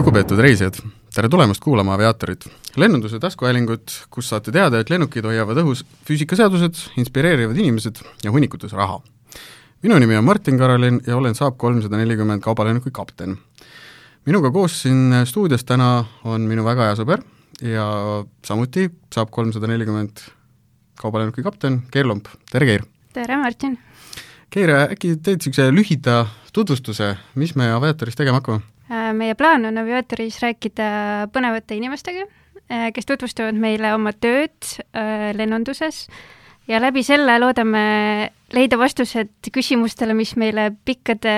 lugupeetud reisijad, tere tulemast kuulama Aviaatorit, lennunduse taskuhäälingut, kus saate teada, et lennukid hoiavad õhus füüsikaseadused, inspireerivad inimesed ja hunnikutes raha. minu nimi on Martin Karolin ja olen Saab kolmsada nelikümmend kaubalennuki kapten. minuga koos siin stuudios täna on minu väga hea sõber ja samuti Saab kolmsada nelikümmend kaubalennuki kapten Keir Lomp, tere Keir! tere, Martin! Keir, äkki teed niisuguse lühida tutvustuse, mis me Aviatoris tegema hakkame? Äh, meie plaan on Aviatoris rääkida põnevate inimestega, äh, kes tutvustavad meile oma tööd äh, lennunduses. Ja läbi selle loodame leida vastused küsimustele, mis meile pikkade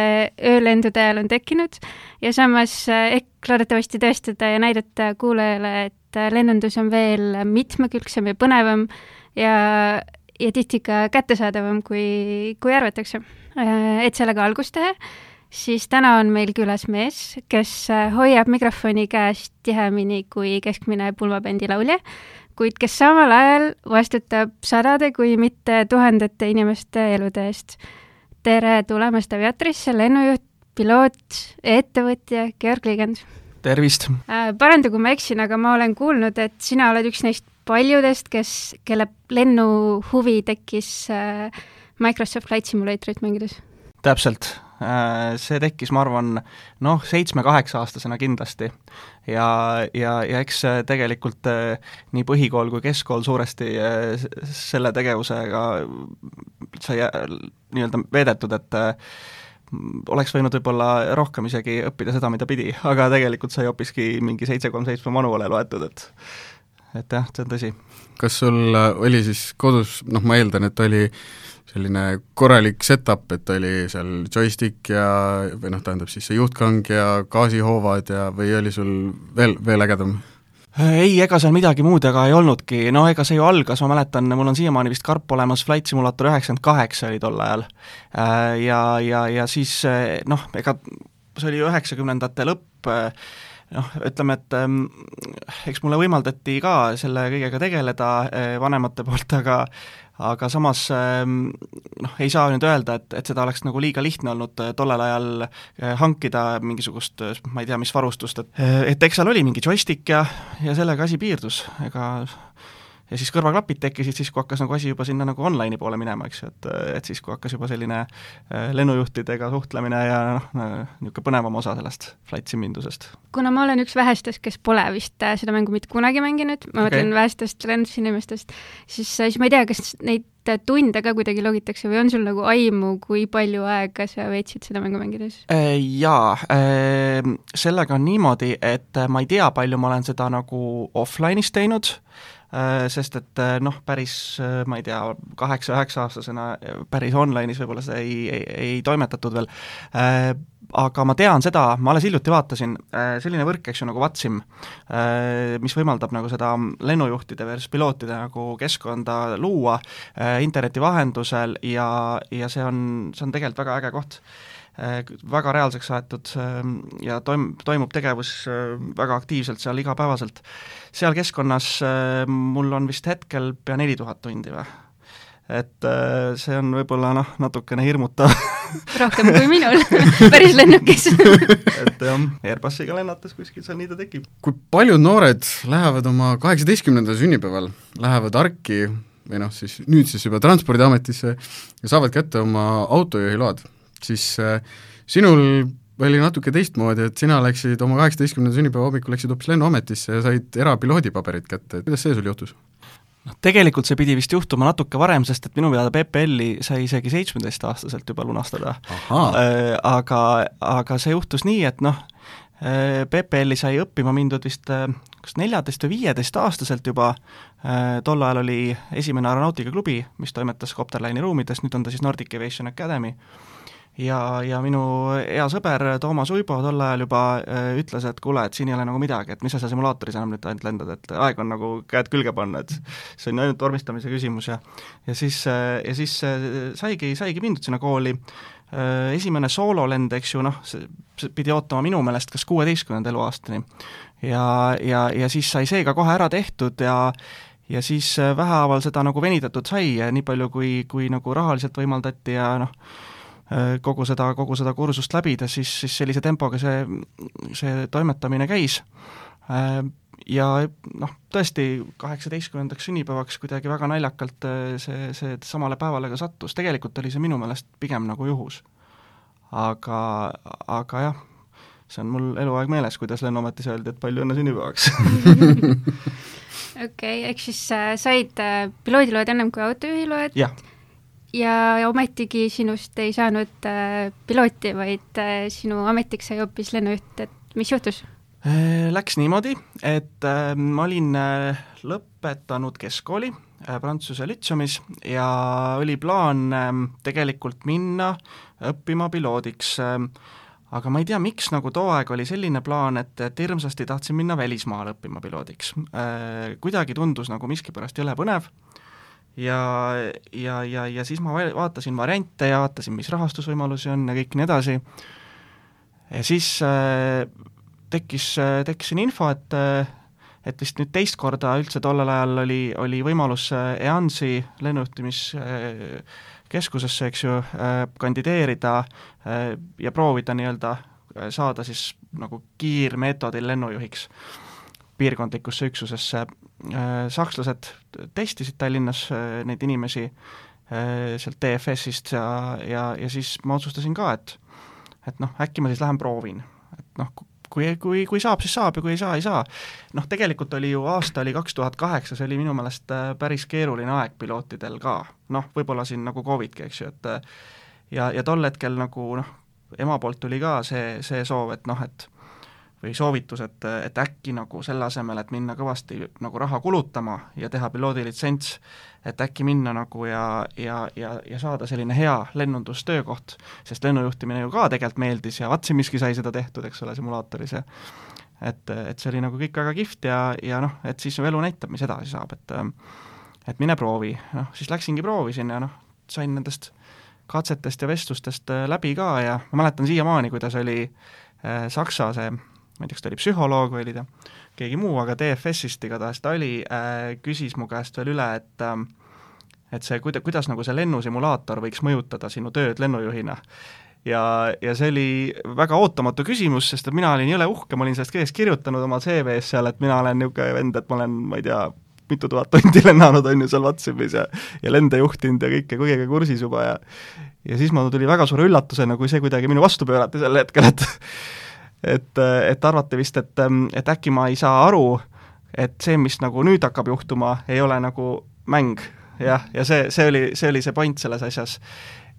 öölendude ajal on tekkinud. Ja samas ehk loodetavasti tõestada ja näidata kuulajale, et lennundus on veel mitmekülgsem ja põnevam ja, ja tihti ka kättesaadavam, kui, kui arvatakse. Et sellega algust teha siis täna on meil külas mees, kes äh, hoiab mikrofoni käes tihemini kui keskmine pulmabändi laulja, kuid kes samal ajal vastutab sadade, kui mitte tuhandete inimeste elude eest. tere tulemast Aviatrisse, lennujuht, piloot, ettevõtja Georg Liigend. tervist äh,! paranda, kui ma eksin, aga ma olen kuulnud, et sina oled üks neist paljudest, kes, kelle lennuhuvi tekkis äh, Microsoft Flight Simulatorit mängides. täpselt see tekkis, ma arvan, noh, seitsme-kaheksa-aastasena kindlasti. ja, ja, ja eks tegelikult äh, nii põhikool kui keskkool suuresti äh, selle tegevusega sai nii-öelda veedetud, et oleks võinud võib-olla rohkem isegi õppida seda, mida pidi, aga tegelikult sai hoopiski mingi seitse kolm seitsme manuale loetud, et et jah, see on tõsi. kas sul oli siis kodus, noh ma eeldan, et oli selline korralik setup, et oli seal joystick ja või noh, tähendab siis see juhtkang ja gaasihoovad ja või oli sul veel, veel ägedam? ei, ega seal midagi muud ega ei olnudki, no ega see ju algas, ma mäletan, mul on siiamaani vist karp olemas, Flight Simulator üheksakümmend kaheksa oli tol ajal. Äh, ja, ja, ja siis noh, ega see oli üheksakümnendate lõpp, noh, ütleme, et ähm, eks mulle võimaldati ka selle kõigega tegeleda äh, vanemate poolt, aga aga samas ähm, noh, ei saa nüüd öelda, et, et seda oleks nagu liiga lihtne olnud äh, tollel ajal äh, hankida mingisugust ma ei tea, mis varustust, et et eks seal oli mingi joystick ja, ja sellega asi piirdus, ega ja siis kõrvaklapid tekkisid siis, kui hakkas nagu asi juba sinna nagu online'i poole minema, eks ju, et et siis, kui hakkas juba selline äh, lennujuhtidega suhtlemine ja noh, niisugune põnevam osa sellest flight simindusest. kuna ma olen üks vähestest, kes pole vist äh, seda mängu mitte kunagi mänginud, ma okay. mõtlen vähestest lendusinimestest, siis, siis ma ei tea, kas neid tunde ka kuidagi logitakse või on sul nagu aimu, kui palju aega sa veetsid seda mängu mängides? Jaa, sellega on niimoodi, et ma ei tea, palju ma olen seda nagu offline'is teinud, Äh, sest et äh, noh, päris äh, ma ei tea, kaheksa-üheksa-aastasena päris online'is võib-olla seda ei, ei, ei toimetatud veel, aga ma tean seda, ma alles hiljuti vaatasin, selline võrk, eks ju, nagu Vatsim, mis võimaldab nagu seda lennujuhtide versus pilootide nagu keskkonda luua interneti vahendusel ja, ja see on, see on tegelikult väga äge koht. Äh, väga reaalseks aetud ähm, ja toim-, toimub tegevus äh, väga aktiivselt seal igapäevaselt. seal keskkonnas äh, mul on vist hetkel pea neli tuhat tundi või? et see on võib-olla noh, natukene hirmutav rohkem kui minul päris lennukis et jah, Airbusiga lennates kuskil seal nii ta tekib. kui paljud noored lähevad oma kaheksateistkümnendal sünnipäeval, lähevad ARK-i või noh, siis nüüd siis juba Transpordiametisse ja saavad kätte oma autojuhiload siis äh, sinul oli natuke teistmoodi, et sina läksid oma kaheksateistkümnenda sünnipäeva hommikul läksid hoopis Lennuametisse ja said erapiloodi paberid kätte, et kuidas see sul juhtus? noh, tegelikult see pidi vist juhtuma natuke varem, sest et minu teada PPL-i sai isegi seitsmeteistaastaselt juba lunastada. Äh, aga, aga see juhtus nii, et noh, äh, PPL-i sai õppima mindud vist kas neljateist või viieteist-aastaselt juba, tol ajal oli esimene aeronautikaklubi, mis toimetas Copterline'i ruumides, nüüd on ta siis Nordic Aviation Academy ja, ja minu hea sõber Toomas Uibo tol ajal juba äh, ütles, et kuule, et siin ei ole nagu midagi, et mis sa seal simulaatoris enam nüüd ainult lendad, et aeg on nagu käed külge panna, et see on ainult vormistamise küsimus ja ja siis, äh, ja siis äh, saigi, saigi mindud sinna kooli, esimene soololend, eks ju, noh, see pidi ootama minu meelest kas kuueteistkümnenda eluaastani. ja, ja, ja siis sai see ka kohe ära tehtud ja ja siis vähehaaval seda nagu venitatud sai, nii palju kui, kui nagu rahaliselt võimaldati ja noh, kogu seda, kogu seda kursust läbida, siis, siis sellise tempoga see, see toimetamine käis ja noh, tõesti kaheksateistkümnendaks sünnipäevaks kuidagi väga naljakalt see, see samale päevale ka sattus, tegelikult oli see minu meelest pigem nagu juhus. aga, aga jah see on mul eluaeg meeles, kuidas Lennuametis öeldi, et palju õnne sünnipäevaks okei okay,, ehk siis äh, said äh, piloodiloed ennem kui autojuhiloed? jah. Ja, ometigi sinust ei saanud äh, pilooti, vaid äh, sinu ametiks sai hoopis lennujuht, et mis juhtus äh,? Läks niimoodi, et ma olin lõpetanud keskkooli Prantsuse lütseumis ja oli plaan äh, tegelikult minna õppima piloodiks äh, aga ma ei tea, miks nagu too aeg oli selline plaan, et, et hirmsasti tahtsin minna välismaale õppima piloodiks. Kuidagi tundus nagu miskipärast jõle põnev ja, ja, ja, ja siis ma vaatasin variante ja vaatasin, mis rahastusvõimalusi on ja kõik nii edasi, ja siis äh, tekkis äh,, tekkis siin info, et äh, et vist nüüd teist korda üldse tollel ajal oli, oli võimalus äh, EANS-i lennujuhtimis äh, keskusesse, eks ju, kandideerida ja proovida nii-öelda saada siis nagu kiirmeetodil lennujuhiks piirkondlikusse üksusesse. sakslased testisid Tallinnas neid inimesi sealt DFS-ist ja, ja, ja siis ma otsustasin ka, et et noh, äkki ma siis lähen proovin, et noh, kui, kui, kui saab, siis saab ja kui ei saa, ei saa. noh, tegelikult oli ju, aasta oli kaks tuhat kaheksa, see oli minu meelest äh, päris keeruline aeg pilootidel ka, noh, võib-olla siin nagu Covidki, eks ju, et äh, ja, ja tol hetkel nagu noh, ema poolt tuli ka see, see soov, et noh, et või soovitus, et, et äkki nagu selle asemel, et minna kõvasti nagu raha kulutama ja teha piloodilitsents, et äkki minna nagu ja, ja, ja, ja saada selline hea lennundustöökoht, sest lennujuhtimine ju ka tegelikult meeldis ja Vatsimiski sai seda tehtud, eks ole, simulaatoris ja et, et see oli nagu kõik väga kihvt ja, ja noh, et siis elu näitab, mis edasi saab, et et mine proovi, noh, siis läksingi proovisin ja noh, sain nendest katsetest ja vestlustest läbi ka ja ma mäletan siiamaani, kuidas oli äh, Saksa see ma ei tea, kas ta oli psühholoog või oli ta keegi muu, aga DFS-ist igatahes ta oli äh,, küsis mu käest veel üle, et äh, et see, kuida-, kuidas nagu see lennusimulaator võiks mõjutada sinu tööd lennujuhina. ja, ja see oli väga ootamatu küsimus, sest et mina olin jõle uhke, ma olin sellest kõigest kirjutanud oma CV-s seal, et mina olen niisugune vend, et ma olen, ma ei tea, mitu tuhat tundi lennanud, on ju, seal Whatsapis ja ja lende juhtinud ja kõike, kõigega kursis juba ja ja siis ma tuli väga suure üllatusena, kui see kuidagi minu vastu pöörati sel hetkel, et et, et arvati vist, et, et äkki ma ei saa aru, et see, mis nagu nüüd hakkab juhtuma, ei ole nagu mäng, jah, ja see, see oli, see oli see point selles asjas.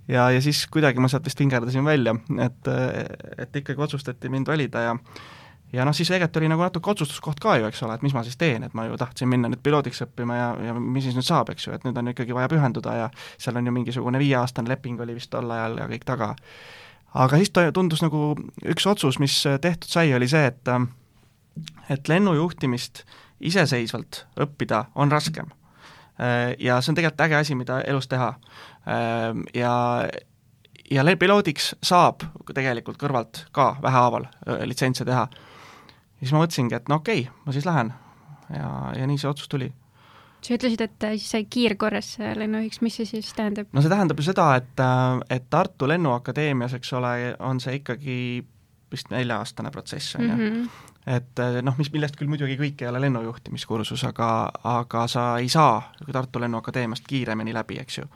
ja, ja siis kuidagi ma sealt vist vingerdasin välja, et, et ikkagi otsustati mind valida ja ja noh, siis tegelikult oli nagu natuke otsustuskoht ka ju, eks ole, et mis ma siis teen, et ma ju tahtsin minna nüüd piloodiks õppima ja, ja mis siis nüüd saab, eks ju, et nüüd on ikkagi vaja pühenduda ja seal on ju mingisugune viieaastane leping oli vist tol ajal ja kõik taga aga siis ta tundus nagu üks otsus, mis tehtud sai, oli see, et et lennujuhtimist iseseisvalt õppida on raskem. Ja see on tegelikult äge asi, mida elus teha. Ja, ja piloodiks saab tegelikult kõrvalt ka vähehaaval litsentse teha. siis ma mõtlesingi, et no okei okay,, ma siis lähen. ja, ja nii see otsus tuli sa ütlesid, et äh, siis sai kiirkorras lennujuhiks, mis see siis tähendab? no see tähendab ju seda, et, äh, et Tartu Lennuakadeemias, eks ole, on see ikkagi vist nelja-aastane protsess, on ju. Mhm. et äh, noh, mis, millest küll muidugi kõik ei ole lennujuhtimiskursus, aga, aga sa ei saa Tartu Lennuakadeemiast kiiremini läbi, eks ju.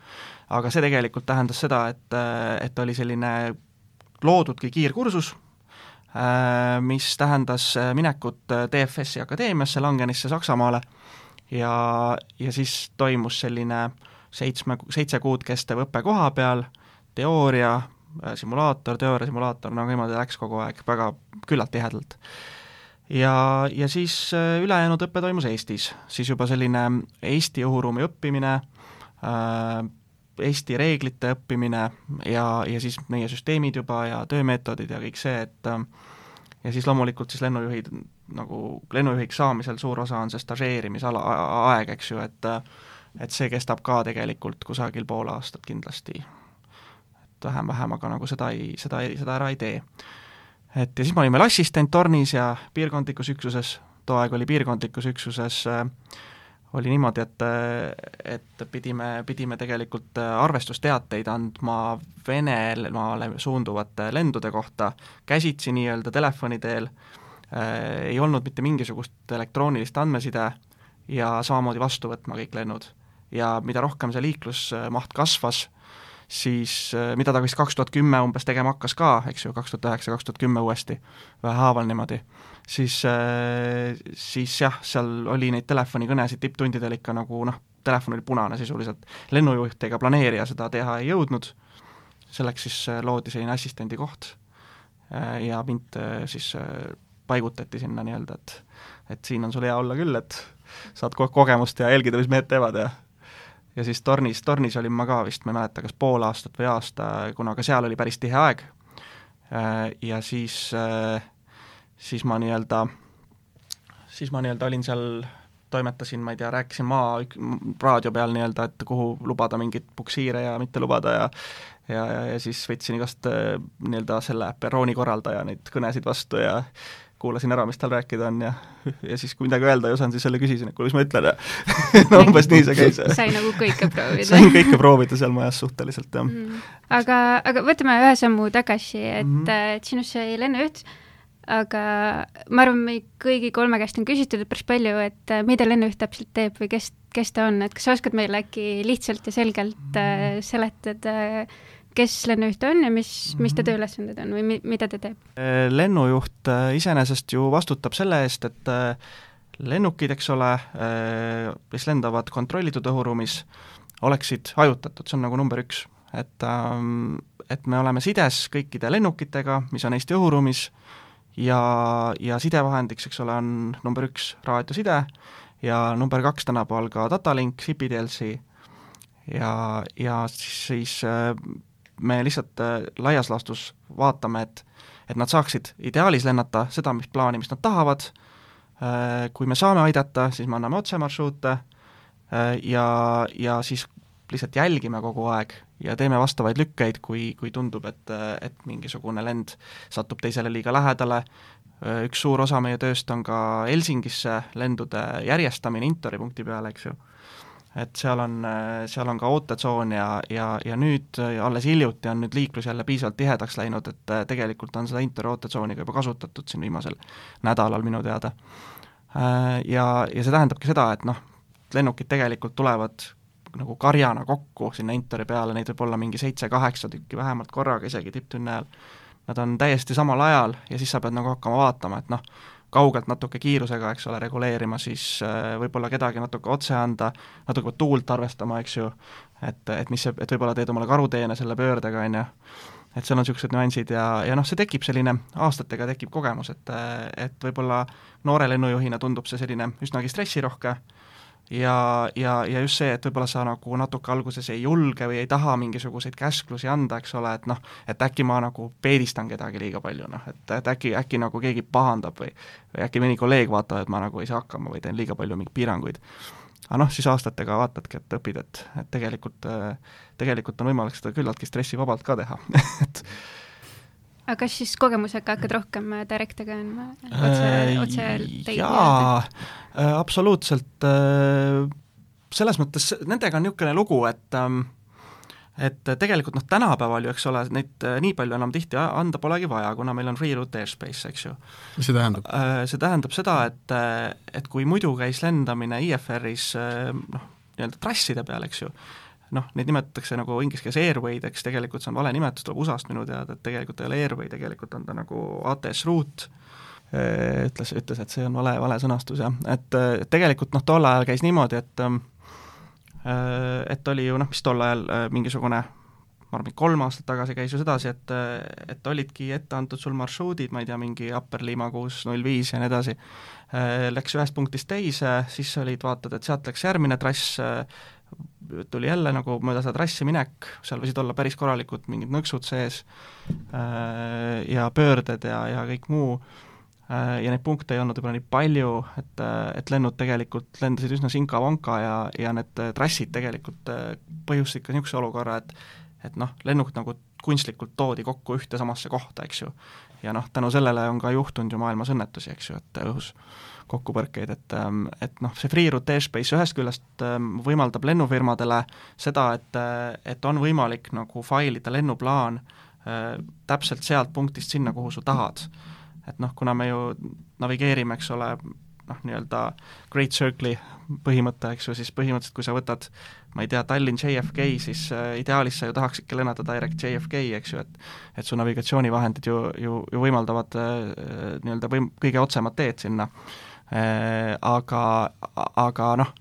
aga see tegelikult tähendas seda, et, et oli selline loodudki kiirkursus, mis tähendas minekut DFS-i akadeemiasse Langenisse Saksamaale ja, ja siis toimus selline seitsme, seitse kuud kestev õpe koha peal, teooria, äh, simulaator, teooria, simulaator, no niimoodi läks kogu aeg väga küllalt tihedalt. ja, ja siis äh, ülejäänud õpe toimus Eestis, siis juba selline Eesti õhuruumi õppimine äh,, Eesti reeglite õppimine ja, ja siis meie süsteemid juba ja töömeetodid ja kõik see, et ja siis loomulikult siis lennujuhid nagu lennujuhiks saamisel suur osa on see stažeerimisala, aeg, eks ju, et et see kestab ka tegelikult kusagil pool aastat kindlasti. et vähem-vähem, aga nagu seda ei, seda ei, seda ära ei tee. et ja siis ma olin veel assistent tornis ja piirkondlikus üksuses, too aeg oli piirkondlikus üksuses äh, oli niimoodi, et, et pidime, pidime tegelikult arvestusteateid andma Venemaale suunduvate lendude kohta käsitsi nii-öelda telefoni teel äh,, ei olnud mitte mingisugust elektroonilist andmeside ja samamoodi vastu võtma kõik lennud. ja mida rohkem see liiklusmaht kasvas, siis mida ta vist kaks tuhat kümme umbes tegema hakkas ka, eks ju, kaks tuhat üheksa, kaks tuhat kümme uuesti, vähehaaval niimoodi siis, äh, siis jah, seal oli neid telefonikõnesid tipptundidel ikka nagu noh, telefon oli punane sisuliselt. lennujuht ega planeerija seda teha ei jõudnud, selleks siis äh, loodi selline assistendi koht äh, ja mind siis paigutati sinna nii-öelda, et et siin on sul hea olla küll, et saad ko-, kogemust ja jälgida, mis mehed teevad ja ja siis tornis, tornis olin ma ka vist, ma ei mäleta, kas pool aastat või aasta, kuna ka seal oli päris tihe aeg, ja siis äh, siis ma nii-öelda, siis ma nii-öelda olin seal, toimetasin, ma ei tea, rääkisin maa raadio peal nii-öelda, et kuhu lubada mingeid puksiire ja mitte lubada ja ja, ja, ja siis võtsin igast äh, nii-öelda selle perrooni korraldaja neid kõnesid vastu ja kuulasin ära, mis tal rääkida on ja, ja siis, kui midagi öelda ei osanud, siis jälle küsisin, et kuule, mis ma ütlen ja no umbes nii see käis. sai nagu kõike proovida sain kõike proovida seal majas suhteliselt, jah mm.. aga, aga võtame ühe sammu tagasi, et mm, -hmm. et sinust sai lennujuht aga ma arvan, meid kõigi kolme käest on küsitud päris palju, et äh, mida lennujuht täpselt teeb või kes, kes ta on, et kas sa oskad meile äkki lihtsalt ja selgelt äh, seletada, kes lennujuht on ja mis, mis ta mhm. tööülesanded on või mi-, mida ta teeb? Äh, lennujuht äh, iseenesest ju vastutab selle eest, et lennukid, eks ole, mis lendavad kontrollitud õhuruumis, oleksid hajutatud, see on nagu number üks. et, ähm, et me oleme sides kõikide lennukitega, mis on Eesti õhuruumis, ja, ja sidevahendiks, eks ole, on number üks raadioside ja number kaks tänapäeval ka datalink, CPDLC ja, ja siis, siis äh, me lihtsalt äh, laias laastus vaatame, et et nad saaksid ideaalis lennata seda, mis plaani, mis nad tahavad, äh, kui me saame aidata, siis me anname otsemarsruute ja, ja siis lihtsalt jälgime kogu aeg ja teeme vastavaid lükkeid, kui, kui tundub, et, et mingisugune lend satub teisele liiga lähedale, üks suur osa meie tööst on ka Helsingisse lendude järjestamine Intori punkti peale, eks ju. Et seal on, seal on ka ootetsoon ja, ja, ja nüüd alles hiljuti on nüüd liiklus jälle piisavalt tihedaks läinud, et tegelikult on seda Intori ootetsooni ka juba kasutatud siin viimasel nädalal minu teada. Ja, ja see tähendabki seda, et noh, lennukid tegelikult tulevad nagu karjana kokku sinna Intori peale, neid võib olla mingi seitse-kaheksa tükki vähemalt korraga isegi tipptunni ajal. Nad on täiesti samal ajal ja siis sa pead nagu hakkama vaatama, et noh, kaugelt natuke kiirusega, eks ole, reguleerima, siis äh, võib-olla kedagi natuke otse anda, natuke tuult arvestama, eks ju, et, et mis see, et võib-olla teed omale karuteene selle pöördega, on ju, et seal on niisugused nüansid ja, ja noh, see tekib selline, aastatega tekib kogemus, et, et võib-olla noore lennujuhina tundub see selline üsnagi stressirohke, ja, ja, ja just see, et võib-olla sa nagu natuke alguses ei julge või ei taha mingisuguseid käsklusi anda, eks ole, et noh, et äkki ma nagu peedistan kedagi liiga palju, noh, et, et äkki, äkki nagu keegi pahandab või või äkki mõni kolleeg vaatab, et ma nagu ei saa hakkama või teen liiga palju mingeid piiranguid. aga noh, siis aastatega vaatadki, et õpid, et, et tegelikult, tegelikult on võimalik seda küllaltki stressivabalt ka teha et aga kas siis kogemusega hakkad rohkem äh, direktiga andma, otse, äh, otse teid? jaa, äh, absoluutselt, selles mõttes nendega on niisugune lugu, et ähm, et tegelikult noh, tänapäeval ju, eks ole, neid nii palju enam tihti anda polegi vaja, kuna meil on free route airspace, eks ju. mis see tähendab? See tähendab seda, et, et kui muidu käis lendamine IFR-is noh, nii-öelda trasside peal, eks ju, noh, neid nimetatakse nagu inglise keeles airway'deks, tegelikult see on vale nimetus, tuleb USA-st minu teada, et tegelikult ei ole airway, tegelikult on ta nagu ATS route, ütles, ütles, et see on vale, vale sõnastus jah, et tegelikult noh, tol ajal käis niimoodi, et et oli ju noh, mis tol ajal mingisugune ma arvan, kolm aastat tagasi käis ju sedasi, et, et olidki ette antud sul marsruudid, ma ei tea, mingi Upper Lima kuus null viis ja nii edasi, läks ühest punktist teise, siis olid, vaatad, et sealt läks järgmine trass, tuli jälle nagu mööda seda trassi minek, seal võisid olla päris korralikud mingid nõksud sees äh, ja pöörded ja, ja kõik muu, äh, ja neid punkte ei olnud võib-olla nii palju, et, et lennud tegelikult lendasid üsna sinka-vonka ja, ja need trassid tegelikult põhjustasid ka niisuguse olukorra, et et noh, lennuk nagu kunstlikult toodi kokku ühte samasse kohta, eks ju. ja noh, tänu sellele on ka juhtunud ju maailmas õnnetusi, eks ju, et õhus kokkupõrkeid, et ähm, et noh, see Free Route Airspace ühest küljest ähm, võimaldab lennufirmadele seda, et, et on võimalik nagu failida lennuplaan äh, täpselt sealt punktist sinna, kuhu sa tahad. et noh, kuna me ju navigeerime, eks ole, noh, nii-öelda Great Circle'i põhimõte, eks ju, siis põhimõtteliselt kui sa võtad ma ei tea, Tallinn JFK, siis äh, ideaalis sa ju tahaksidki lennata direct JFK, eks ju, et et su navigatsioonivahendid ju, ju, ju võimaldavad äh, nii-öelda võim-, kõige otsemat teed sinna äh,. Aga, aga noh,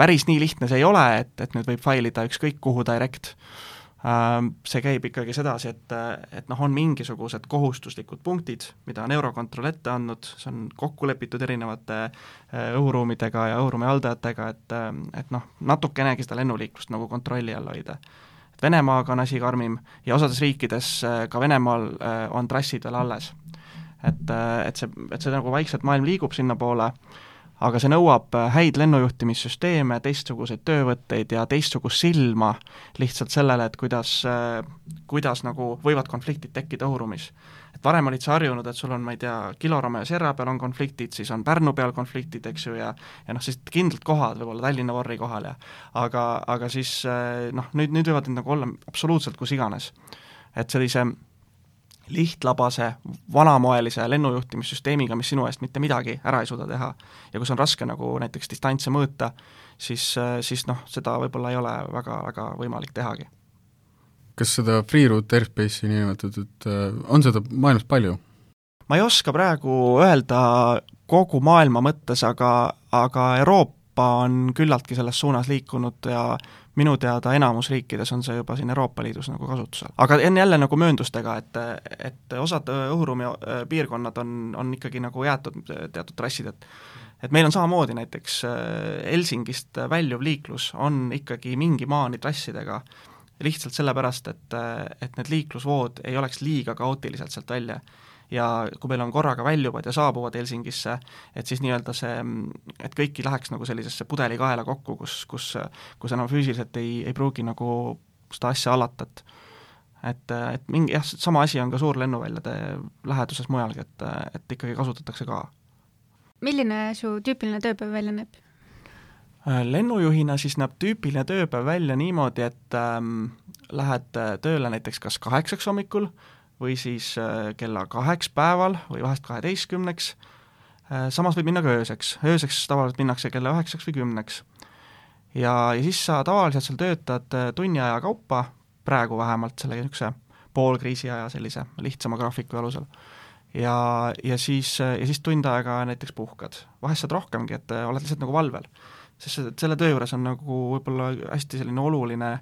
päris nii lihtne see ei ole, et, et nüüd võib failida ükskõik kuhu direct äh, Ähm, see käib ikkagi sedasi, et, et noh, on mingisugused kohustuslikud punktid, mida on Eurokontroll ette andnud, see on kokku lepitud erinevate äh, õhuruumidega ja õhuruumi haldajatega, et, et noh, natukenegi seda lennuliiklust nagu kontrolli all hoida. Venemaaga on asi karmim ja osades riikides, äh, ka Venemaal, äh, on trassid veel alles. Et, et see, et see nagu vaikselt maailm liigub sinnapoole, aga see nõuab äh, häid lennujuhtimissüsteeme, teistsuguseid töövõtteid ja teistsugust silma lihtsalt sellele, et kuidas, äh, kuidas nagu võivad konfliktid tekkida õhuruumis. et varem olid sa harjunud, et sul on, ma ei tea, Kilorama ja Serra peal on konfliktid, siis on Pärnu peal konfliktid, eks ju, ja ja noh, sellised kindlad kohad, võib-olla Tallinna Vorri kohal ja aga, aga siis äh, noh, nüüd, nüüd võivad need nagu olla absoluutselt kus iganes. et sellise lihtlabase, vanamoelise lennujuhtimissüsteemiga, mis sinu eest mitte midagi ära ei suuda teha ja kus on raske nagu näiteks distantse mõõta, siis, siis noh, seda võib-olla ei ole väga, väga võimalik tehagi. kas seda free route airspace'i niinimetatud, on seda maailmas palju? ma ei oska praegu öelda kogu maailma mõttes, aga, aga Euroopa on küllaltki selles suunas liikunud ja minu teada enamus riikides on see juba siin Euroopa Liidus nagu kasutusel. aga on jälle nagu mööndustega, et, et osad õhuruumi äh, piirkonnad on, on ikkagi nagu jäetud teatud trassid, et et meil on samamoodi näiteks äh, Helsingist väljuv liiklus on ikkagi mingi maani trassidega, lihtsalt sellepärast, et, et need liiklusvood ei oleks liiga kaootiliselt sealt välja ja kui meil on korraga väljuvad ja saabuvad Helsingisse, et siis nii-öelda see, et kõik ei läheks nagu sellisesse pudelikaela kokku, kus, kus, kus enam füüsiliselt ei, ei pruugi nagu seda asja hallata, et et, et mingi jah, sama asi on ka suurlennuväljade läheduses mujalgi, et, et ikkagi kasutatakse ka. milline su tüüpiline tööpäev välja näeb? lennujuhina siis näeb tüüpiline tööpäev välja niimoodi, et ähm, lähed tööle näiteks kas kaheksaks hommikul äh, või siis äh, kella kaheks päeval või vahest kaheteistkümneks, äh, samas võib minna ka ööseks, ööseks tavaliselt minnakse kella üheksaks või kümneks. ja, ja siis sa tavaliselt seal töötad äh, tunni aja kaupa, praegu vähemalt selle niisuguse poolkriisi aja sellise lihtsama graafiku alusel. ja, ja siis, ja siis tund aega näiteks puhkad, vahest saad rohkemgi, et oled lihtsalt nagu valvel. sest selle töö juures on nagu võib-olla hästi selline oluline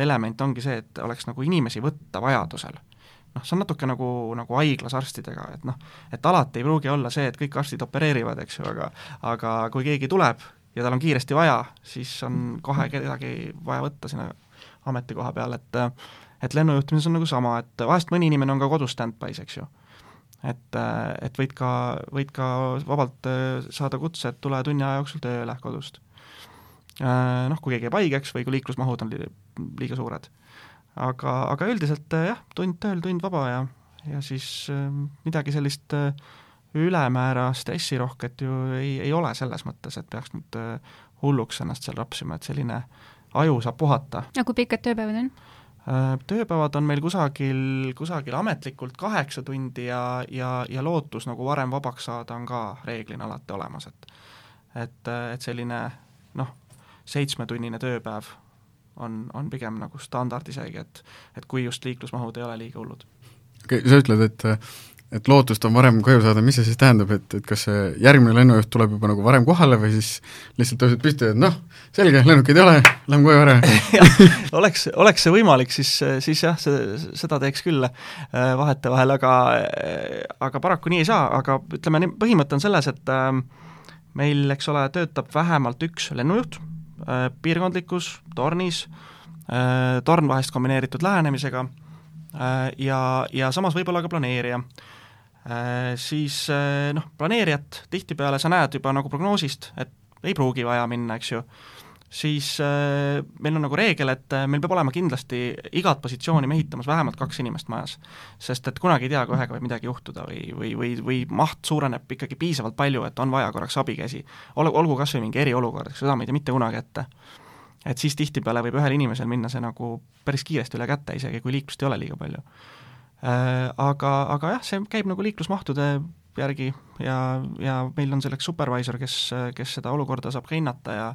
element ongi see, et oleks nagu inimesi võtta vajadusel noh, see on natuke nagu, nagu haiglas arstidega, et noh, et alati ei pruugi olla see, et kõik arstid opereerivad, eks ju, aga aga kui keegi tuleb ja tal on kiiresti vaja, siis on kohe kedagi vaja võtta sinna ametikoha peale, et et lennujuhtimises on nagu sama, et vahest mõni inimene on ka kodus stand-by's, eks ju. et, et võid ka, võid ka vabalt saada kutse, et tule tunni aja jooksul tööle kodust. Noh, kui keegi jääb haigeks või kui liiklusmahud on liiga suured aga, aga üldiselt äh, jah, tund tööl, tund vaba ja, ja siis äh, midagi sellist äh, ülemäära stressirohket ju ei, ei ole selles mõttes, et peaks nüüd hulluks ennast seal rapsima, et selline aju saab puhata. ja kui pikad tööpäevad on? Tööpäevad on meil kusagil, kusagil ametlikult kaheksa tundi ja, ja, ja lootus nagu varem vabaks saada on ka reeglina alati olemas, et et, et selline noh, seitsmetunnine tööpäev on, on pigem nagu standard isegi, et et kui just liiklusmahud ei ole liiga hullud. okei okay,, sa ütled, et et lootust on varem koju saada, mis see siis tähendab, et, et kas see järgmine lennujuht tuleb juba nagu varem kohale või siis lihtsalt tõused püsti, et noh, selge, lennukeid ei ole, lähme koju ära. Oleks, oleks see võimalik, siis, siis jah, see, seda teeks küll äh, vahetevahel, aga aga paraku nii ei saa, aga ütleme põhimõte on selles, et äh, meil, eks ole, töötab vähemalt üks lennujuht, Äh, piirkondlikus tornis, äh, torn vahest kombineeritud lähenemisega äh, ja, ja samas võib-olla ka planeerija. Siis noh, planeerijat tihtipeale sa näed juba nagu prognoosist, et ei pruugi vaja minna, eks ju, siis äh, meil on nagu reegel, et äh, meil peab olema kindlasti igat positsiooni mehitamas vähemalt kaks inimest majas. sest et kunagi ei tea, kui ühega võib midagi juhtuda või, või, või, või maht suureneb ikkagi piisavalt palju, et on vaja korraks abikäsi. Ol-, olgu kas või mingi eriolukord, eks seda me ei tea mitte kunagi ette. et siis tihtipeale võib ühel inimesel minna see nagu päris kiiresti üle käte, isegi kui liiklust ei ole liiga palju äh,. Aga, aga jah, see käib nagu liiklusmahtude järgi ja, ja meil on selleks supervisor, kes, kes seda olukorda saab ka hinnata ja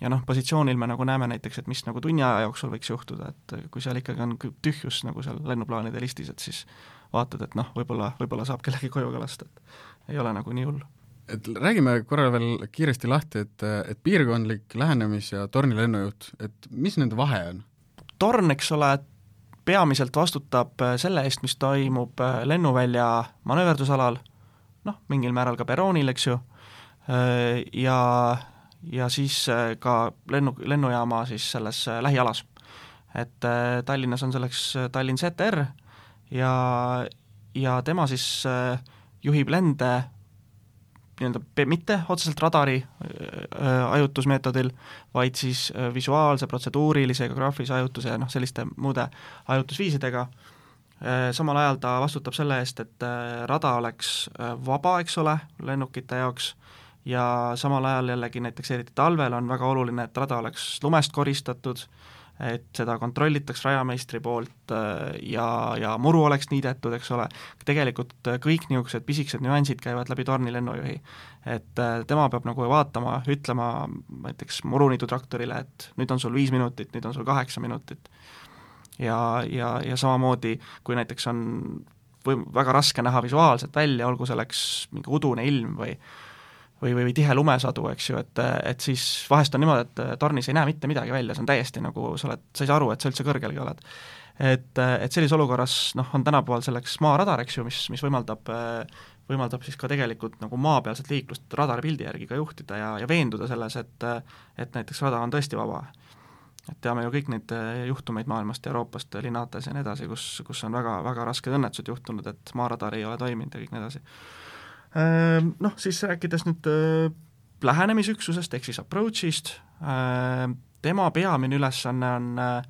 ja noh, positsioonil me nagu näeme näiteks, et mis nagu tunni aja jooksul võiks juhtuda, et kui seal ikkagi on tühjus nagu seal lennuplaanide listis, et siis vaatad, et noh, võib-olla, võib-olla saab kellegi koju ka lasta, et ei ole nagu nii hull. et räägime korra veel kiiresti lahti, et, et piirkondlik lähenemis- ja tornilennujuht, et mis nende vahe on? torn, eks ole, peamiselt vastutab selle eest, mis toimub lennuvälja manööverdusalal, noh, mingil määral ka perroonil, eks ju, ja ja siis äh, ka lennu, lennujaama siis selles äh, lähialas. et äh, Tallinnas on selleks Tallinn ZR ja, ja tema siis juhib lende nii-öelda mitte otseselt radari äh, ajutusmeetodil, vaid siis visuaalse, protseduurilise, geograafilise ajutuse ja noh, selliste muude ajutusviisidega äh,. Samal ajal ta vastutab selle eest, et rada oleks vaba, eks ole, lennukite jaoks ja samal ajal jällegi näiteks eriti talvel on väga oluline, et rada oleks lumest koristatud, et seda kontrollitaks rajameistri poolt äh, ja, ja muru oleks niidetud, eks ole, tegelikult kõik niisugused pisikesed nüansid käivad läbi torni lennujuhi. et äh, tema peab nagu vaatama, ütlema näiteks muruniidutraktorile, et nüüd on sul viis minutit, nüüd on sul kaheksa minutit. ja, ja, ja samamoodi, kui näiteks on või väga raske näha visuaalselt välja, olgu selleks mingi udune ilm või või, või, või tihe lumesadu, eks ju, et, et siis vahest on niimoodi, et tornis ei näe mitte midagi välja, see on täiesti nagu, sa oled, sa ei saa aru, et sa üldse kõrgelgi oled. et, et sellises olukorras noh, on tänapäeval selleks maaradar, eks ju, mis, mis võimaldab võimaldab siis ka tegelikult nagu maapealset liiklust radaripildi järgi ka juhtida ja, ja veenduda selles, et et näiteks rada on tõesti vaba. et teame ju kõik neid juhtumeid maailmast, Euroopast, linnates ja nii edasi, kus, kus on väga, väga rasked õnnetused juhtunud, et maaradar ei ole toiminud ja kõik nii edasi noh, siis rääkides nüüd äh, lähenemisüksusest ehk siis approach'ist, ehm, tema peamine ülesanne on äh,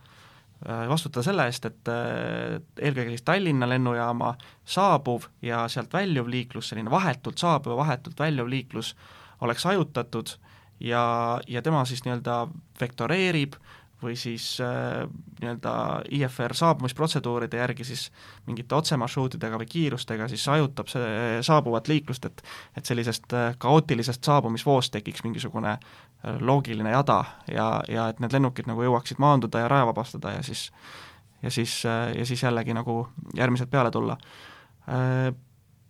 vastutada selle eest, et äh, eelkõige siis Tallinna lennujaama saabuv ja sealt väljuv liiklus, selline vahetult saabuv ja vahetult väljuv liiklus oleks hajutatud ja, ja tema siis nii-öelda vektoreerib või siis äh, nii-öelda IFR saabumisprotseduuride järgi siis mingite otsemarsruutidega või kiirustega siis hajutab see saabuvat liiklust, et et sellisest äh, kaootilisest saabumisvoost tekiks mingisugune äh, loogiline jada ja, ja et need lennukid nagu jõuaksid maanduda ja raja vabastada ja siis ja siis, äh, ja siis jällegi nagu järgmised peale tulla. Äh,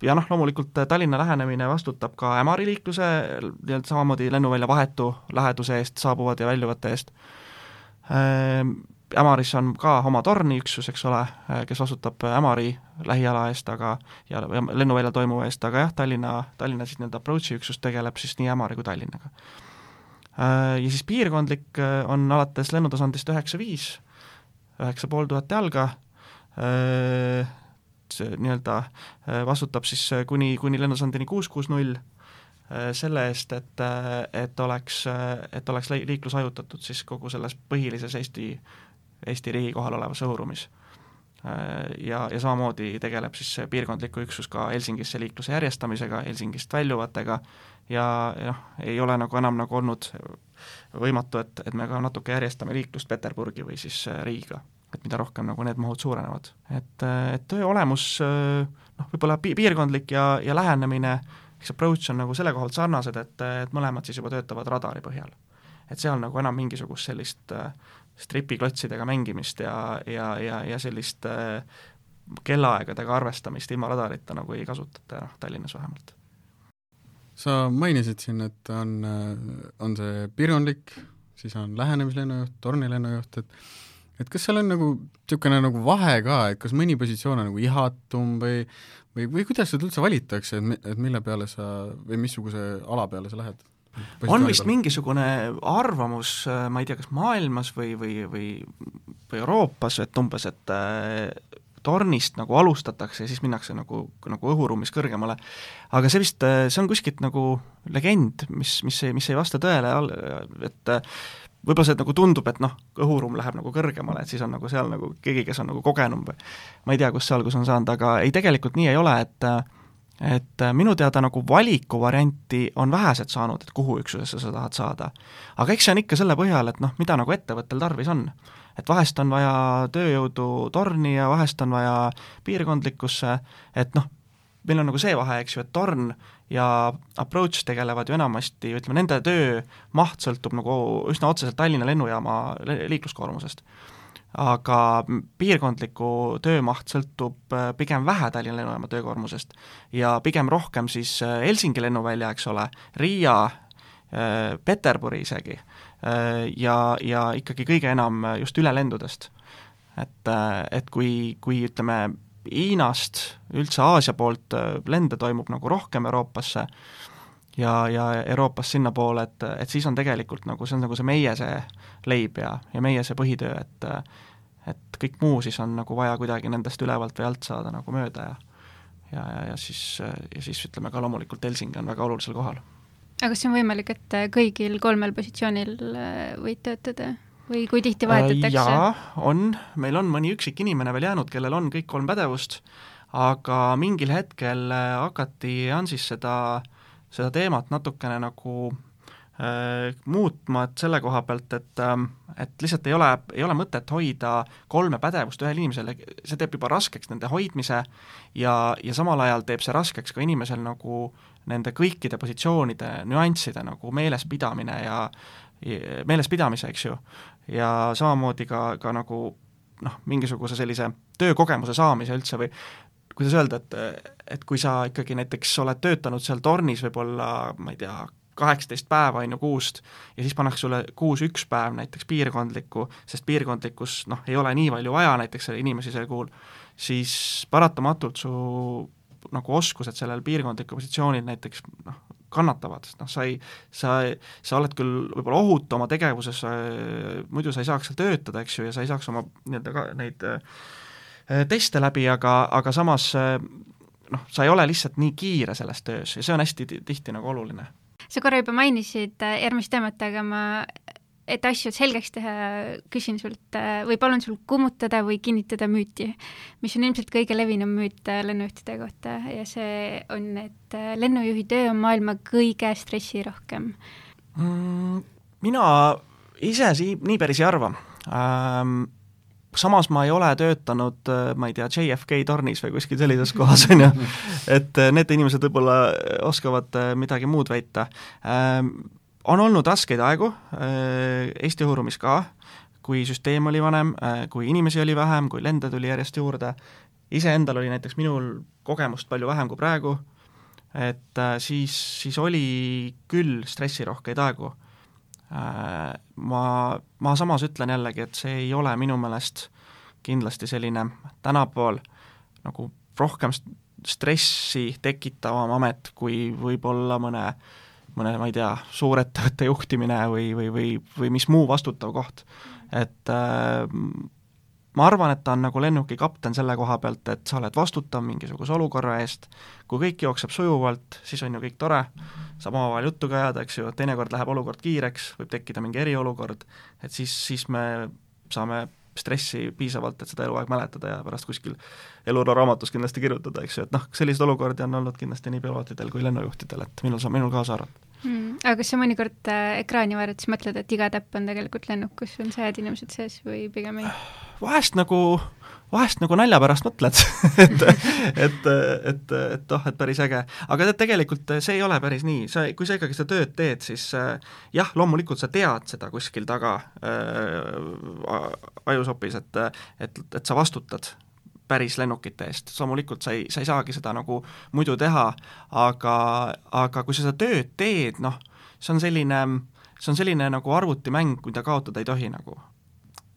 ja noh, loomulikult Tallinna lähenemine vastutab ka Ämari liikluse samamoodi lennuvälja vahetu läheduse eest saabuvate ja väljuvate eest. Ehm, Ämaris on ka oma torniüksus, eks ole, eh, kes vastutab Ämari lähiala eest, aga ja lennuväljal toimuva eest, aga jah, Tallinna, Tallinna siis nii-öelda approach'i üksus tegeleb siis nii Ämari kui Tallinnaga. Ehm, ja siis piirkondlik eh, on alates lennutasandist üheksa viis, üheksa pool tuhat jalga, ehm, nii-öelda eh, vastutab siis kuni, kuni lennutasandini kuus kuus null, selle eest, et, äh, et oleks, äh, et oleks liiklus hajutatud siis kogu selles põhilises Eesti, Eesti riigi kohal olevas õhuruumis. Ja, ja samamoodi tegeleb siis see piirkondliku üksus ka Helsingisse liikluse järjestamisega, Helsingist väljuvatega ja noh, ei ole nagu enam nagu olnud võimatu, et, et me ka natuke järjestame liiklust Peterburgi või siis Riiga et mida rohkem nagu need mahud suurenevad. et, et töö olemus noh, võib-olla pi-, piirkondlik ja, ja lähenemine äh, eks approach on nagu selle koha pealt sarnased, et, et mõlemad siis juba töötavad radari põhjal. et seal nagu enam mingisugust sellist äh, stripiklotsidega mängimist ja, ja, ja, ja sellist äh, kellaaegadega arvestamist ilma radarita nagu ei kasutata, noh, Tallinnas vähemalt. sa mainisid siin, et on, äh, on see piirkondlik, siis on lähenemislennujuht, tornilennujuht, et et kas seal on nagu niisugune nagu vahe ka, et kas mõni positsioon on nagu ihatum või või, või kuidas seda üldse valitakse, et, et mille peale sa või missuguse ala peale sa lähed? on vist mingisugune arvamus, ma ei tea, kas maailmas või, või, või, või Euroopas, et umbes, et tornist nagu alustatakse ja siis minnakse nagu, nagu õhuruumis kõrgemale. aga see vist, see on kuskilt nagu legend, mis, mis ei, mis ei vasta tõele, et võib-olla see nagu tundub, et noh, õhuruum läheb nagu kõrgemale, et siis on nagu seal nagu keegi, kes on nagu kogenum või ma ei tea, kust see alguse on saanud, aga ei, tegelikult nii ei ole, et et minu teada nagu valikuvarianti on vähesed saanud, et kuhu üksusesse sa tahad saada. aga eks see on ikka selle põhjal, et noh, mida nagu ettevõttel tarvis on et vahest on vaja tööjõudu torni ja vahest on vaja piirkondlikkusse, et noh, meil on nagu see vahe, eks ju, et torn ja approach tegelevad ju enamasti, ütleme, nende töö maht sõltub nagu üsna otseselt Tallinna lennujaama liikluskoormusest. aga piirkondliku töömaht sõltub äh, pigem vähe Tallinna lennujaama töökoormusest ja pigem rohkem siis äh, Helsingi lennuvälja, eks ole, Riia, äh, Peterburi isegi ja, ja ikkagi kõige enam just ülelendudest. et, et kui, kui ütleme, Hiinast, üldse Aasia poolt äh, lende toimub nagu rohkem Euroopasse ja, ja Euroopast sinnapoole, et, et siis on tegelikult nagu, see on nagu see meie see leib ja, ja meie see põhitöö, et et kõik muu siis on nagu vaja kuidagi nendest ülevalt või alt saada nagu mööda ja ja, ja, ja siis, ja siis ütleme ka loomulikult Helsingi on väga olulisel kohal. Aga kas see on võimalik, et kõigil kolmel positsioonil äh, võid töötada või kui tihti vahetatakse? jaa, on, meil on mõni üksik inimene veel jäänud, kellel on kõik kolm pädevust, aga mingil hetkel äh, hakati Ansis seda, seda teemat natukene nagu äh, muutma, et selle koha pealt, et äh, et lihtsalt ei ole, ei ole mõtet hoida kolme pädevust ühel inimesel, see teeb juba raskeks nende hoidmise ja, ja samal ajal teeb see raskeks ka inimesel nagu nende kõikide positsioonide nüansside nagu meelespidamine ja meelespidamise, eks ju, ja samamoodi ka, ka nagu noh, mingisuguse sellise töökogemuse saamise üldse või kuidas öelda, et, et kui sa ikkagi näiteks oled töötanud seal tornis võib-olla, ma ei tea, kaheksateist päeva, on ju, kuust, ja siis pannakse sulle kuus üks päev näiteks piirkondlikku, sest piirkondlikkus noh, ei ole nii palju vaja näiteks inimesi sel kuul, siis paratamatult su nagu oskused sellel piirkondlikul positsioonil näiteks noh, kannatavad, sest noh, sa ei, sa, sa oled küll võib-olla ohutu oma tegevuses, muidu sa ei saaks seal töötada, eks ju, ja sa ei saaks oma nii-öelda ka neid äh, teste läbi, aga, aga samas äh, noh, sa ei ole lihtsalt nii kiire selles töös ja see on hästi tihti nagu oluline. sa korra juba mainisid äh, järgmist teemat, aga ma et asju selgeks teha, küsin sult äh, või palun sul kummutada või kinnitada müüti, mis on ilmselt kõige levinum müüt äh, lennujuhtide kohta ja see on, et äh, lennujuhi töö on maailma kõige stressirohkem mm,. mina ise sii-, nii päris ei arva ähm, samas ma ei ole töötanud, ma ei tea, JFK tornis või kuskil sellises kohas, on ju, et need inimesed võib-olla oskavad midagi muud väita. Ähm, on olnud raskeid aegu äh, Eesti õhuruumis ka, kui süsteem oli vanem, äh, kui inimesi oli vähem, kui lende tuli järjest juurde, iseendal oli näiteks minul kogemust palju vähem kui praegu, et äh, siis, siis oli küll stressirohkeid aegu. Ma, ma samas ütlen jällegi, et see ei ole minu meelest kindlasti selline tänapäeval nagu rohkem stressi tekitavam amet kui võib-olla mõne äh, mõne, ma ei tea, suurettevõtte juhtimine või, või, või, või mis muu vastutav koht. et äh, ma arvan, et ta on nagu lennukikapten selle koha pealt, et sa oled vastutav mingisuguse olukorra eest, kui kõik jookseb sujuvalt, siis on ju kõik tore, saab omavahel juttu ka ajada, eks ju, teinekord läheb olukord kiireks, võib tekkida mingi eriolukord, et siis, siis me saame stressi piisavalt, et seda eluaeg mäletada ja pärast kuskil eluloo raamatus kindlasti kirjutada, eks ju, et noh, selliseid olukordi on olnud kindlasti nii pilootidel kui lennujuhtidel, et minul, minul kaasa arvatud mm,. aga kas sa mõnikord äh, ekraani vaadates mõtled, et iga täpp on tegelikult lennuk, kus on sajad inimesed sees või pigem ei? vahest nagu vahest nagu nalja pärast mõtled et, et, et, et oh, et päris äge. aga tead, tegelikult see ei ole päris nii, sa, kui sa ikkagi seda tööd teed, siis äh, jah, loomulikult sa tead seda kuskil taga äh, ajusopis, et, et, et sa vastutad päris lennukite eest, loomulikult sa ei, sa ei saagi seda nagu muidu teha, aga, aga kui sa seda tööd teed, noh, see on selline, see on selline nagu arvutimäng, mida kaotada ei tohi nagu.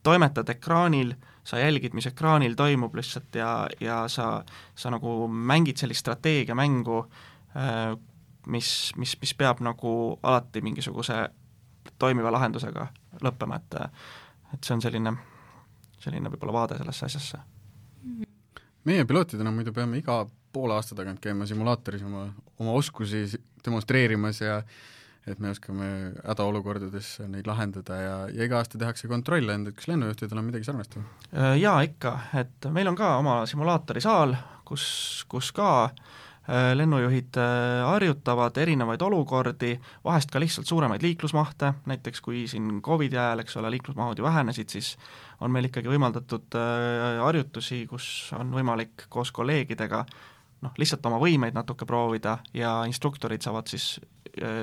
Toimetad ekraanil, sa jälgid, mis ekraanil toimub lihtsalt ja, ja sa, sa nagu mängid sellist strateegiamängu, äh, mis, mis, mis peab nagu alati mingisuguse toimiva lahendusega lõppema, et et see on selline, selline võib-olla vaade sellesse asjasse. Meie pilootidena muidu peame iga poole aasta tagant käima simulaatoris oma, oma oskusi demonstreerimas ja et me oskame hädaolukordades neid lahendada ja, ja iga aasta tehakse kontrolle, et kas lennujuhtidel on midagi sarnast või? Äh, jaa, ikka, et meil on ka oma simulaatorisaal, kus, kus ka äh, lennujuhid äh, harjutavad erinevaid olukordi, vahest ka lihtsalt suuremaid liiklusmahte, näiteks kui siin Covidi ajal, eks ole, liiklusmahud ju vähenesid, siis on meil ikkagi võimaldatud harjutusi, kus on võimalik koos kolleegidega noh, lihtsalt oma võimeid natuke proovida ja instruktorid saavad siis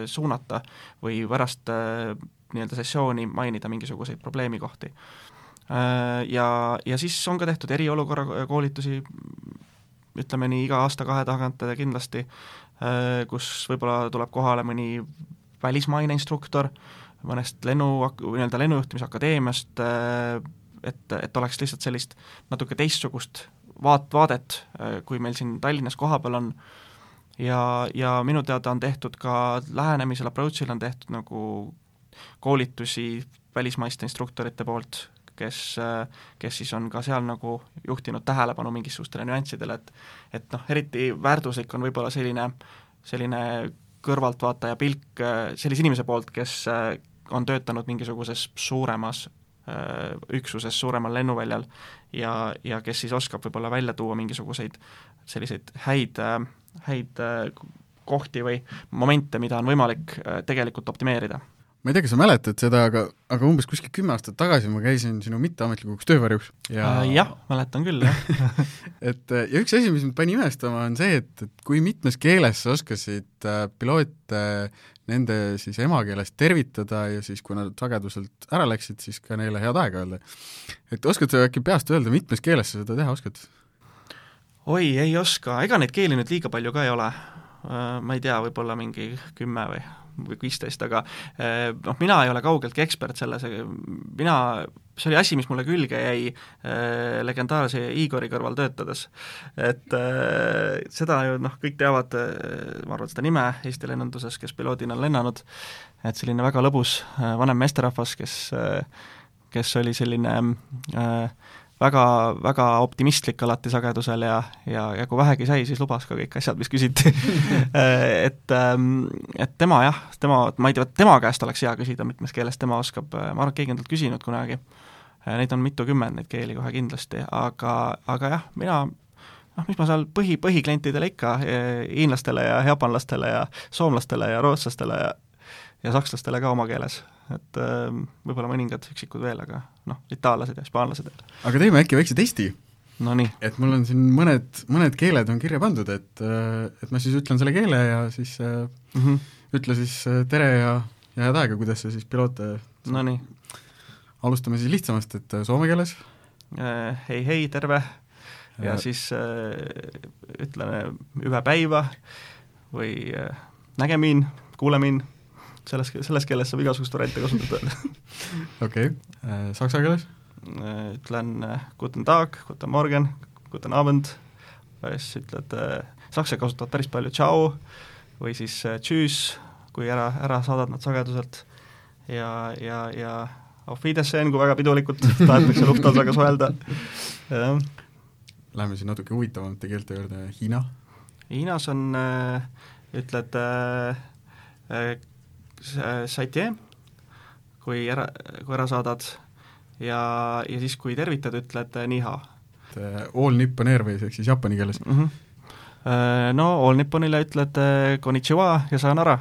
suunata või pärast äh, nii-öelda sessiooni mainida mingisuguseid probleemikohti äh,. Ja, ja siis on ka tehtud eriolukorra koolitusi, ütleme nii iga aasta-kahe tagant kindlasti äh,, kus võib-olla tuleb kohale mõni välismaine instruktor mõnest lennu, nii-öelda lennujuhtimisakadeemiast äh,, et, et oleks lihtsalt sellist natuke teistsugust vaat-, vaadet, äh, kui meil siin Tallinnas kohapeal on, ja, ja minu teada on tehtud ka lähenemisel, approach'il on tehtud nagu koolitusi välismaiste instruktorite poolt, kes, äh, kes siis on ka seal nagu juhtinud tähelepanu mingisugustele nüanssidele, et et noh, eriti väärtuslik on võib-olla selline, selline kõrvaltvaataja pilk äh, sellise inimese poolt, kes on töötanud mingisuguses suuremas üksuses suuremal lennuväljal ja, ja kes siis oskab võib-olla välja tuua mingisuguseid selliseid häid, häid kohti või momente, mida on võimalik äh, tegelikult optimeerida ma ei tea, kas sa mäletad seda, aga, aga umbes kuskil kümme aastat tagasi ma käisin sinu mitteametlikuks töövarjuks ja äh, jah, mäletan küll, jah et ja üks asi, mis mind pani imestama, on see, et, et kui mitmes keeles sa oskasid äh, piloote nende siis emakeeles tervitada ja siis, kui nad sageduselt ära läksid, siis ka neile head aega öelda. et oskad sa äkki peast öelda, mitmes keeles sa seda teha oskad? Oi, ei oska, ega neid keeli nüüd liiga palju ka ei ole. Äh, ma ei tea, võib-olla mingi kümme või või viisteist, aga eh, noh, mina ei ole kaugeltki ekspert selles, mina, see oli asi, mis mulle külge jäi äh, legendaarse Igori kõrval töötades. et äh, seda ju noh, kõik teavad äh,, ma arvan, seda nime Eesti lennunduses, kes piloodina on lennanud, et selline väga lõbus äh, vanem meesterahvas, kes äh, kes oli selline äh, väga, väga optimistlik alati sagedusel ja, ja, ja kui vähegi sai, siis lubas ka kõik asjad, mis küsiti. Et, ähm, et tema jah, tema, ma ei tea, tema käest oleks hea küsida, mitmes keeles tema oskab, ma arvan, et keegi on talt küsinud kunagi, neid on mitukümmend, neid keeli kohe kindlasti, aga, aga jah, mina noh, mis ma seal põhi, põhiklientidele ikka, hiinlastele ja jaapanlastele ja soomlastele ja rootslastele ja ja sakslastele ka oma keeles. Et äh, võib-olla mõningad üksikud veel, aga noh, itaallased ja hispaanlased. aga teeme äkki väikse testi? Nonii. et mul on siin mõned, mõned keeled on kirja pandud, et, äh, et ma siis ütlen selle keele ja siis mm -hmm. ütle siis äh, tere ja, ja head aega, kuidas sa siis piloote Nonii. alustame siis lihtsamast, et soome keeles äh,? Hei, hei, terve ja äh, siis äh, ütleme hüve päiva või äh, nägemiin, kuulemiin selles, selles keeles saab igasugust variante kasutada okei okay., äh, saksa keeles? Äh, ütlen äh, guten tag, guten morgen, guten abend, siis ütled, saksa kasutavad päris palju tšau või siis tšüüs, kui ära, ära saadad nad sageduselt ja, ja, ja auf Wiedersehen, kui väga pidulikult tahetakse Lufthansaga suhelda. Läheme siin natuke huvitavamate keelte juurde, Hiina? Hiinas on ütled äh, saite, kui ära, kui ära saadad ja, ja siis, kui tervitad, ütled niha. All Nippon Airways ehk siis jaapani keeles mm? -hmm. No All Nipponile ütled konnichiwa ja sayonara.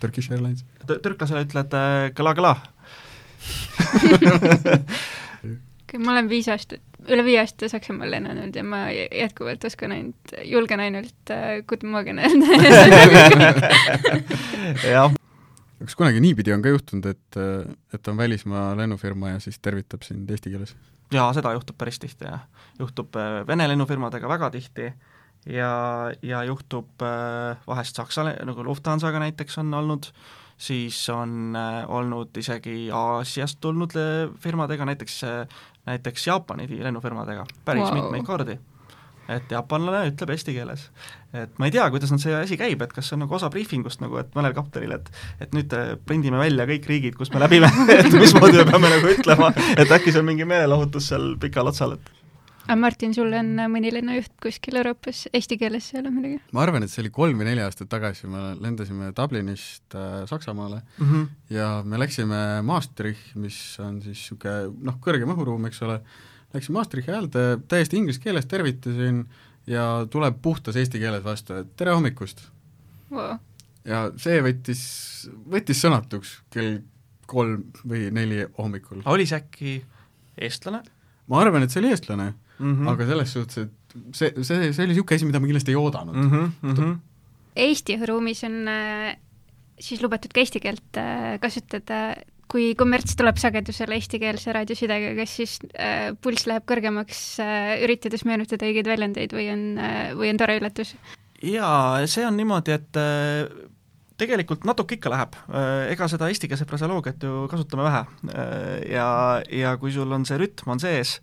Turkish Airlines? türklasele ütled kõla-kõla ma olen viis aastat, üle viie aasta Saksamaal lennanud ja ma jätkuvalt oskan ainult, julgen ainult äh, Guten Morgen öelda jah. kas kunagi niipidi on ka juhtunud, et, et on välismaa lennufirma ja siis tervitab sind eesti keeles? jaa, seda juhtub päris tihti, jah. juhtub äh, Vene lennufirmadega väga tihti ja, ja juhtub äh, vahest Saksa, nagu Lufthansaga näiteks on olnud äh, siis on äh, olnud isegi Aasiast tulnud äh, firmadega, näiteks, äh, näiteks Jaapani lennufirmadega päris wow. mitmeid kordi. et jaapanlane ütleb eesti keeles. et ma ei tea, kuidas nüüd see asi käib, et kas see on nagu osa briifingust nagu, et mõnel kaptenil, et et nüüd prindime välja kõik riigid, kus me läbime et mismoodi me peame nagu ütlema, et äkki see on mingi meelelahutus seal pikal otsal, et aga Martin, sul on mõni lennujuht kuskil Euroopas eesti keeles seal on midagi? ma arvan, et see oli kolm või neli aastat tagasi, me lendasime Dublinist äh, Saksamaale mm -hmm. ja me läksime Maastricht, mis on siis niisugune noh, kõrgem õhuruum, eks ole, läksin Maastrichti äärde, täiesti inglise keeles tervitasin ja tuleb puhtas eesti keeles vastu, et tere hommikust wow.. ja see võttis, võttis sõnatuks kell kolm või neli hommikul. oli see äkki eestlane? ma arvan, et see oli eestlane mm, -hmm. aga selles suhtes, et see, see, see oli niisugune asi, mida ma kindlasti ei oodanud mm. -hmm, mm -hmm. Eesti õhuruumis on äh, siis lubatud ka eesti keelt äh, kasutada, kui kommerts tuleb sagedusele eestikeelse raadiosidega, kas siis äh, pulss läheb kõrgemaks äh,, üritades meenutada õigeid väljendeid või on äh,, või on tore üllatus? jaa, see on niimoodi, et äh, tegelikult natuke ikka läheb, äh, ega seda eestikeelset fraseoloogiat ju kasutame vähe. Äh, ja, ja kui sul on see rütm on sees,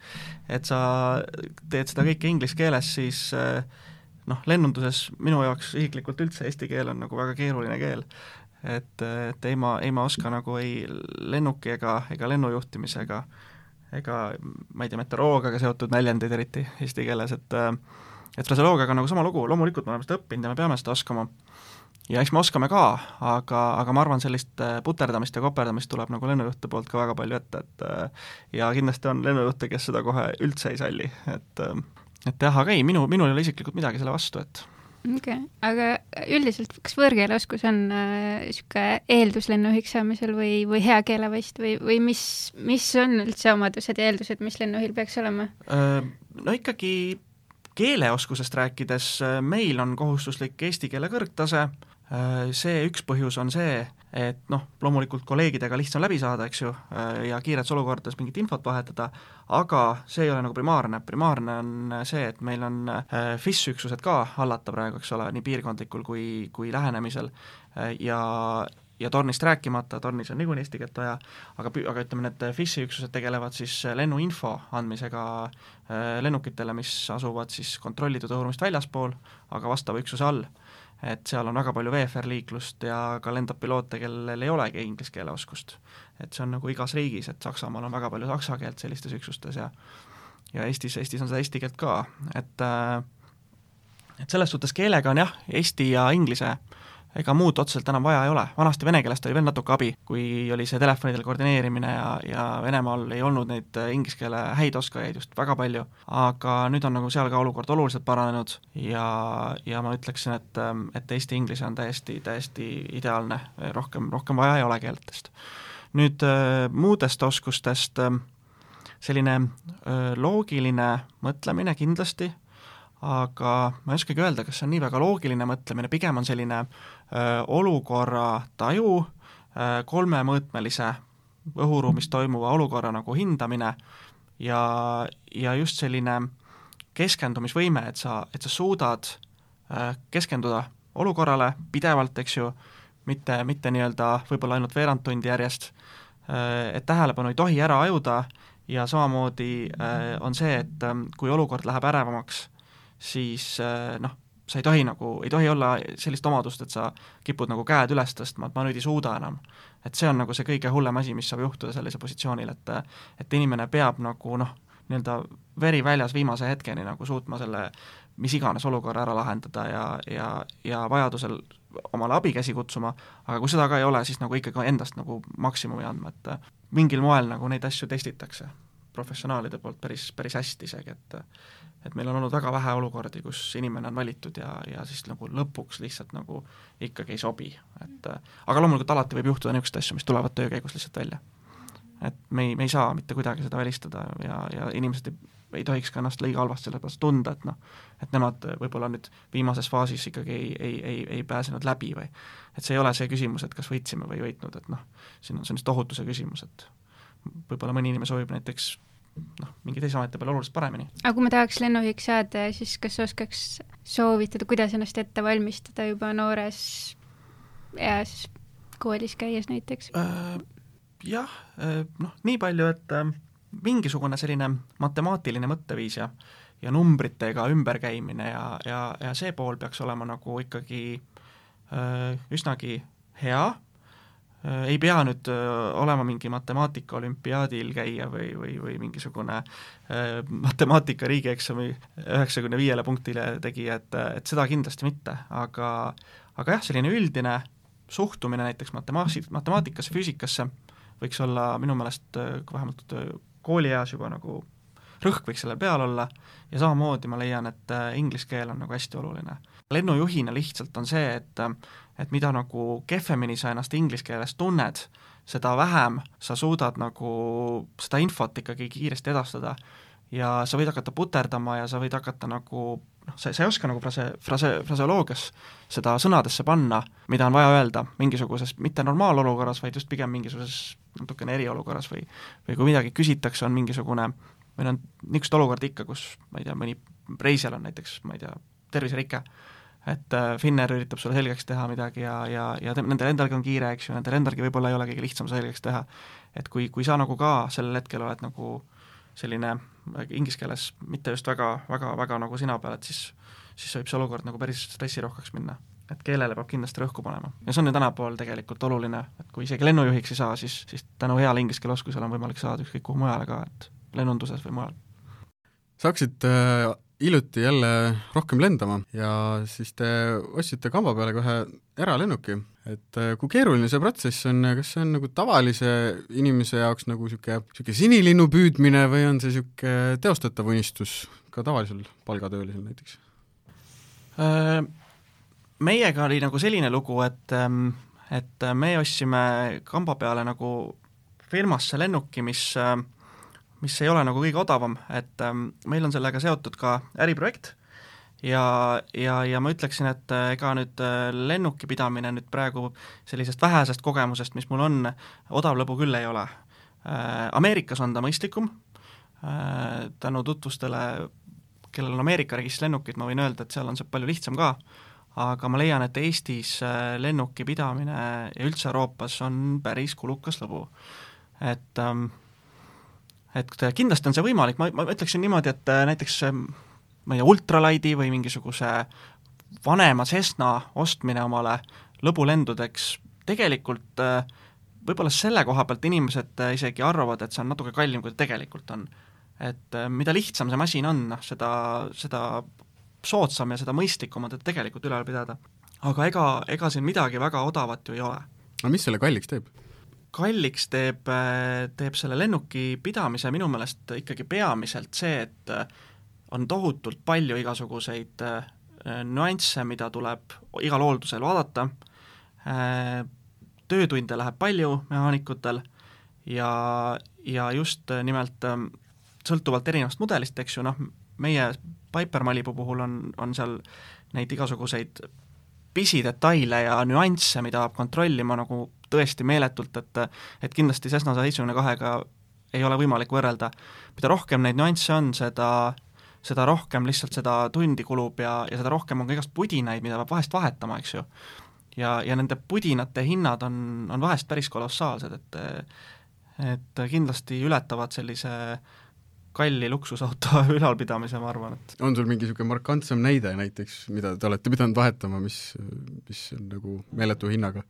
et sa teed seda kõike inglise keeles, siis äh, noh, lennunduses minu jaoks isiklikult üldse eesti keel on nagu väga keeruline keel. et, et ei ma, ei ma oska nagu ei lennuki ega, ega lennujuhtimisega ega ma ei tea, meteoroloogiaga seotud väljendeid eriti eesti keeles, et et fraseoloogiaga on nagu sama lugu, loomulikult me oleme seda õppinud ja me peame seda oskama ja eks me oskame ka, aga, aga ma arvan, sellist äh, puterdamist ja koperdamist tuleb nagu lennujuhte poolt ka väga palju ette, et äh, ja kindlasti on lennujuhte, kes seda kohe üldse ei salli, et äh, et jah, aga ei, minu, minul ei ole isiklikult midagi selle vastu, et okei okay., aga üldiselt kas võõrkeeleoskus on niisugune äh, eeldus lennujuhiks saamisel või, või hea keelevõist või, või mis, mis on üldse omadused ja eeldused, mis lennujuhil peaks olema? No ikkagi keeleoskusest rääkides, meil on kohustuslik eesti keele kõrgtase, Äh, see üks põhjus on see, et noh, loomulikult kolleegidega lihtsam läbi saada, eks ju, äh, ja kiires olukordades mingit infot vahetada, aga see ei ole nagu primaarne, primaarne on see, et meil on äh, FIS-üksused ka hallata praegu, eks ole, nii piirkondlikul kui, kui lähenemisel ja ja tornist rääkimata, tornis on niikuinii eesti keelt vaja, aga, aga ütleme, need FIS-i üksused tegelevad siis lennuinfo andmisega lennukitele, mis asuvad siis kontrollitud õhuruumist väljaspool, aga vastava üksuse all et seal on väga palju VFR-liiklust ja ka lendab piloote, kellel ei olegi inglise keele oskust. et see on nagu igas riigis, et Saksamaal on väga palju saksa keelt sellistes üksustes ja ja Eestis, Eestis on seda eesti keelt ka, et äh, et selles suhtes keelega on jah, eesti ja inglise äh, ega muud otseselt enam vaja ei ole, vanasti vene keelest oli veel natuke abi, kui oli see telefonidel koordineerimine ja, ja Venemaal ei olnud neid äh, inglise keele häid oskajaid just väga palju, aga nüüd on nagu seal ka olukord oluliselt paranenud ja, ja ma ütleksin, et, ähm, et eesti-inglise on täiesti, täiesti ideaalne, rohkem, rohkem vaja ei ole keeltest. nüüd äh, muudest oskustest äh, selline äh, loogiline mõtlemine kindlasti, aga ma ei oskagi öelda, kas see on nii väga loogiline mõtlemine, pigem on selline olukorra taju, kolmemõõtmelise õhuruumis toimuva olukorra nagu hindamine ja, ja just selline keskendumisvõime, et sa, et sa suudad öö, keskenduda olukorrale pidevalt, eks ju, mitte, mitte nii-öelda võib-olla ainult veerand tundi järjest, et tähelepanu ei tohi ära ajuda ja samamoodi on see, et kui olukord läheb ärevamaks, siis äh, noh, sa ei tohi nagu, ei tohi olla sellist omadust, et sa kipud nagu käed üles tõstma, et ma nüüd ei suuda enam. et see on nagu see kõige hullem asi, mis saab juhtuda sellisel positsioonil, et et inimene peab nagu noh, nii-öelda veri väljas viimase hetkeni nagu suutma selle mis iganes olukorra ära lahendada ja, ja, ja vajadusel omale abikäsi kutsuma, aga kui seda ka ei ole, siis nagu ikkagi endast nagu maksimumi andma, et mingil moel nagu neid asju testitakse professionaalide poolt päris, päris hästi isegi, et et meil on olnud väga vähe olukordi, kus inimene on valitud ja, ja siis nagu lõpuks lihtsalt nagu ikkagi ei sobi, et aga loomulikult alati võib juhtuda niisuguseid asju, mis tulevad töö käigus lihtsalt välja. et me ei, me ei saa mitte kuidagi seda välistada ja, ja inimesed ei, ei tohiks ka ennast liiga halvasti selle pärast tunda, et noh, et nemad võib-olla nüüd viimases faasis ikkagi ei, ei, ei, ei pääsenud läbi või et see ei ole see küsimus, et kas võitsime või ei võitnud, et noh, siin on, see on lihtsalt ohutuse küsimus, et võib-olla mõni inimene soovib näiteks noh, mingi teise ameti peale oluliselt paremini. aga kui ma tahaks lennujuhiks saada, siis kas oskaks soovitada, kuidas ennast ette valmistada juba noores eas koolis käies näiteks äh,? Jah, äh, noh, nii palju, et äh, mingisugune selline matemaatiline mõtteviis ja ja numbritega ümberkäimine ja, ja, ja see pool peaks olema nagu ikkagi äh, üsnagi hea ei pea nüüd äh, olema mingi matemaatika olümpiaadil käia või, või, või mingisugune äh, matemaatika riigieksami üheksakümne viiele punktile tegija, et, et seda kindlasti mitte, aga aga jah, selline üldine suhtumine näiteks matemaasi-, matemaatikasse, füüsikasse võiks olla minu meelest vähemalt koolieas juba nagu rõhk võiks sellel peal olla ja samamoodi ma leian, et inglise keel on nagu hästi oluline. lennujuhina lihtsalt on see, et et mida nagu kehvemini sa ennast inglise keeles tunned, seda vähem sa suudad nagu seda infot ikkagi kiiresti edastada. ja sa võid hakata puterdama ja sa võid hakata nagu noh, sa, sa ei oska nagu frase, frase, fraseoloogias seda sõnadesse panna, mida on vaja öelda mingisuguses, mitte normaalolukorras, vaid just pigem mingisuguses natukene eriolukorras või või kui midagi küsitakse, on mingisugune meil on niisugust olukorda ikka, kus ma ei tea, mõni reisijal on näiteks, ma ei tea, terviserike et äh, Finnair üritab sulle selgeks teha midagi ja, ja, ja nendel endalgi on kiire, eks ju, nendel endalgi võib-olla ei ole kõige lihtsam selgeks teha. et kui, kui sa nagu ka sellel hetkel oled nagu selline inglise keeles mitte just väga, väga, väga nagu sina peal, et siis siis võib see olukord nagu päris stressirohkeks minna. et keelele peab kindlasti rõhku panema. ja see on ju tänapäeval tegelikult oluline, et kui isegi lennujuhiks ei saa, siis, siis tänu heale inglise keele oskusele on võimalik saada ükskõik kuhu mujale ka, et lennunduses või mujal. sa hakkasid äh, hiljuti jälle rohkem lendama ja siis te ostsite kamba peale kohe eralennuki, et äh, kui keeruline see protsess on, kas see on nagu tavalise inimese jaoks nagu niisugune, niisugune sinilinnu püüdmine või on see niisugune teostatav unistus ka tavalisel palgatöölisel näiteks? Äh, meiega oli nagu selline lugu, et, ähm, et me ostsime kamba peale nagu firmasse lennuki, mis äh, mis ei ole nagu kõige odavam, et ähm, meil on sellega seotud ka äriprojekt ja, ja, ja ma ütleksin, et äh, ega nüüd äh, lennuki pidamine nüüd praegu sellisest vähesest kogemusest, mis mul on, odav lõbu küll ei ole äh,. Ameerikas on ta mõistlikum äh,, tänu tutvustele, kellel on Ameerika riigist lennukid, ma võin öelda, et seal on see palju lihtsam ka, aga ma leian, et Eestis äh, lennuki pidamine ja üldse Euroopas on päris kulukas lõbu. et ähm, et kindlasti on see võimalik, ma, ma ütleksin niimoodi, et äh, näiteks ähm, ma ei tea, ultralaidi või mingisuguse vanema Cessna ostmine omale lõbulendudeks, tegelikult äh, võib-olla selle koha pealt inimesed äh, isegi arvavad, et see on natuke kallim, kui ta tegelikult on. et mida lihtsam see masin on, noh seda, seda soodsam ja seda mõistlikum on teda tegelikult üleval pidada. aga ega, ega siin midagi väga odavat ju ei ole. no mis selle kalliks teeb? Kalliks teeb, teeb selle lennuki pidamise minu meelest ikkagi peamiselt see, et on tohutult palju igasuguseid äh, nüansse, mida tuleb igal hooldusel vaadata, äh, töötunde läheb palju mehaanikutel ja, ja just nimelt sõltuvalt erinevast mudelist, eks ju, noh, meie Piper Malibu puhul on, on seal neid igasuguseid pisidetaile ja nüansse, mida peab kontrollima nagu tõesti meeletult, et et kindlasti Cessna saja seitsmekümne kahega ei ole võimalik võrrelda. mida rohkem neid nüansse on, seda seda rohkem lihtsalt seda tundi kulub ja, ja seda rohkem on ka igast pudinaid, mida peab vahest vahetama, eks ju. ja, ja nende pudinate hinnad on, on vahest päris kolossaalsed, et et kindlasti ületavad sellise kalli luksusauto ülalpidamise, ma arvan, et on sul mingi niisugune markantsem näide näiteks, mida te olete pidanud vahetama, mis, mis on nagu meeletu hinnaga?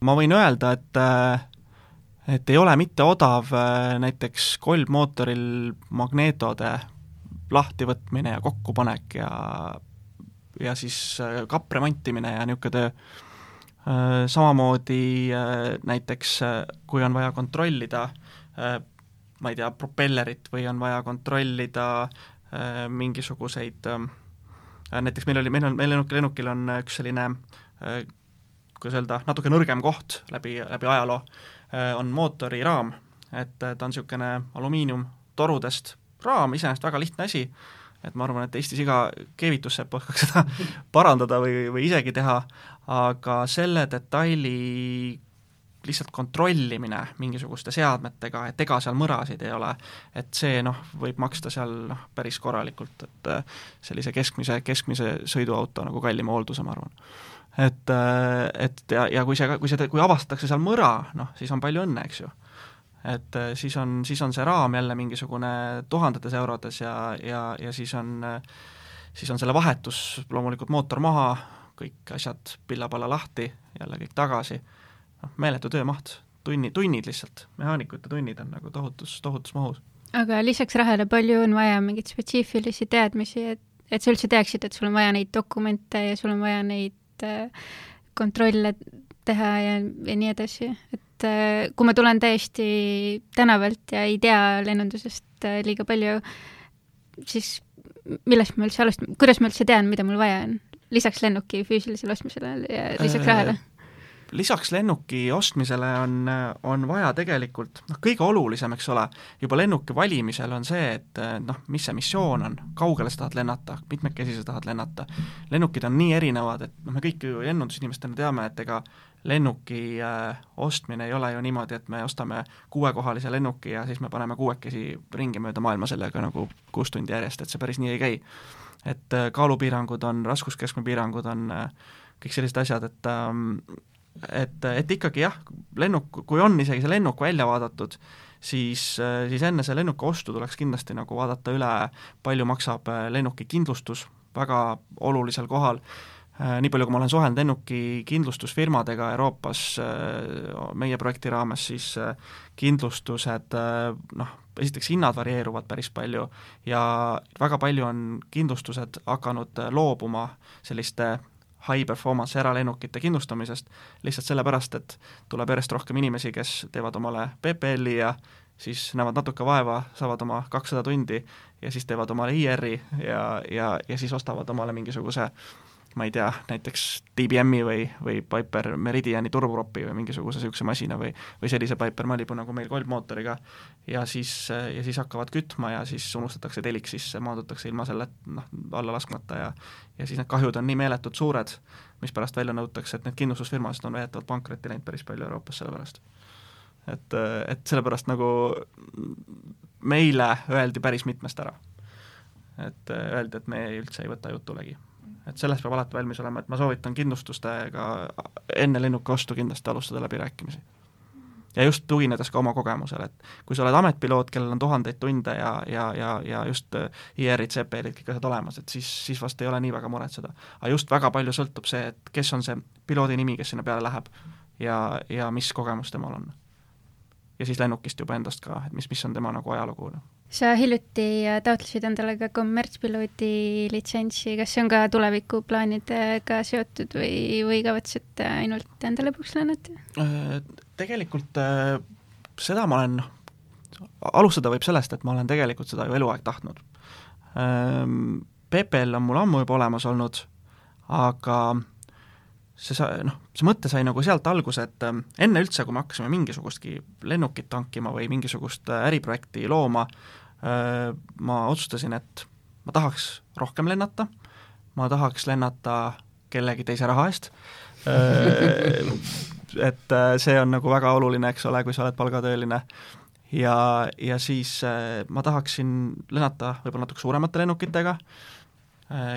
Ma võin öelda, et et ei ole mitte odav näiteks kolbmootoril magneetode lahtivõtmine ja kokkupanek ja ja siis kapp remontimine ja niisugune töö. Samamoodi näiteks, kui on vaja kontrollida ma ei tea, propellerit või on vaja kontrollida mingisuguseid näiteks meil oli, meil on, meil lennukil on üks selline kuidas öelda, natuke nõrgem koht läbi, läbi ajaloo, äh, on mootoriraam, et äh, ta on niisugune alumiiniumtorudest raam, iseenesest väga lihtne asi, et ma arvan, et Eestis iga keevitussepp oskaks seda parandada või, või isegi teha, aga selle detaili lihtsalt kontrollimine mingisuguste seadmetega, et ega seal mõrasid ei ole, et see noh, võib maksta seal noh, päris korralikult, et äh, sellise keskmise, keskmise sõiduauto nagu kallima hoolduse, ma arvan et, äh, et ja, ja kui see, kui see, kui avastatakse seal mõra, noh, siis on palju õnne, eks ju. et äh, siis on, siis on see raam jälle mingisugune tuhandetes eurodes ja, ja, ja siis on, siis on selle vahetus loomulikult mootor maha, kõik asjad pilla-palla lahti, jälle kõik tagasi noh, meeletu töömaht, tunni, tunnid lihtsalt, mehaanikute tunnid on nagu tohutus, tohutus mahus. aga lisaks rahale palju on vaja mingeid spetsiifilisi teadmisi, et, et sa üldse teaksid, et sul on vaja neid dokumente ja sul on vaja neid äh, kontrolle teha ja, ja nii edasi, et äh, kui ma tulen täiesti tänavalt ja ei tea lennundusest äh, liiga palju, siis millest ma üldse alustan, kuidas ma üldse tean, mida mul vaja on? lisaks lennuki füüsilisele ostmisele ja lisaks rahale? Lisaks lennuki ostmisele on, on vaja tegelikult, noh, kõige olulisem, eks ole, juba lennuki valimisel on see, et noh, mis see missioon on, kaugele sa tahad lennata, mitmekesi sa tahad lennata. lennukid on nii erinevad, et noh, me kõik ju lennundusinimestena teame, et ega lennuki äh, ostmine ei ole ju niimoodi, et me ostame kuuekohalise lennuki ja siis me paneme kuuekesi ringi mööda maailma sellega nagu kuus tundi järjest, et see päris nii ei käi. et äh, kaalupiirangud on, raskuskeskme piirangud on äh, kõik sellised asjad, et ähm, et, et ikkagi jah, lennuk, kui on isegi see lennuk välja vaadatud, siis, siis enne see lennuki ostu tuleks kindlasti nagu vaadata üle, palju maksab lennuki kindlustus, väga olulisel kohal. Äh, nii palju, kui ma olen suhelnud lennuki kindlustusfirmadega Euroopas äh, meie projekti raames, siis kindlustused noh, esiteks hinnad varieeruvad päris palju ja väga palju on kindlustused hakanud loobuma selliste high performance eralennukite kindlustamisest, lihtsalt sellepärast, et tuleb järjest rohkem inimesi, kes teevad omale PPL-i ja siis näevad natuke vaeva, saavad oma kakssada tundi ja siis teevad omale IR-i ja, ja, ja siis ostavad omale mingisuguse äh, ma ei tea, näiteks DBM-i või, või Piper Meridiani turbopropi või mingisuguse niisuguse masina või või sellise Piper Malibu nagu meil kolbmootoriga ja siis, ja siis hakkavad kütma ja siis unustatakse telik sisse, maandutakse ilma selle noh, alla laskmata ja ja siis need kahjud on nii meeletult suured, mis pärast välja nõutakse, et need kindlustusfirmasid on väidetavalt pankrotti läinud päris palju Euroopas selle pärast. et, et sellepärast nagu meile öeldi päris mitmest ära. et öeldi, et me üldse ei võta jutulegi et sellest peab alati valmis olema, et ma soovitan kindlustustega enne lennuki ostu kindlasti alustada läbirääkimisi. ja just tuginedes ka oma kogemusele, et kui sa oled ametpiloot, kellel on tuhandeid tunde ja, ja, ja, ja just äh, IR-id, CPL-id, kõik asjad olemas, et siis, siis vast ei ole nii väga muretseda. aga just väga palju sõltub see, et kes on see piloodi nimi, kes sinna peale läheb ja, ja mis kogemus temal on. Ja siis lennukist juba endast ka, et mis, mis on tema nagu ajalugu, noh sa hiljuti äh, taotlesid endale ka kommertspiloodi litsentsi, kas see on ka tulevikuplaanidega seotud või, või kavatsete ainult enda lõbuks lennata? Äh, tegelikult äh, seda ma olen, noh, alustada võib sellest, et ma olen tegelikult seda ju eluaeg tahtnud. PPL on mul ammu juba olemas olnud, aga see sa-, noh, see mõte sai nagu sealt alguse, et enne üldse, kui me hakkasime mingisugustki lennukit tankima või mingisugust äriprojekti looma, Äh, ma otsustasin, et ma tahaks rohkem lennata, ma tahaks lennata kellegi teise raha eest, äh, et äh, see on nagu väga oluline, eks ole, kui sa oled palgatööline, ja, ja siis ma tahaksin lennata võib-olla natuke suuremate lennukitega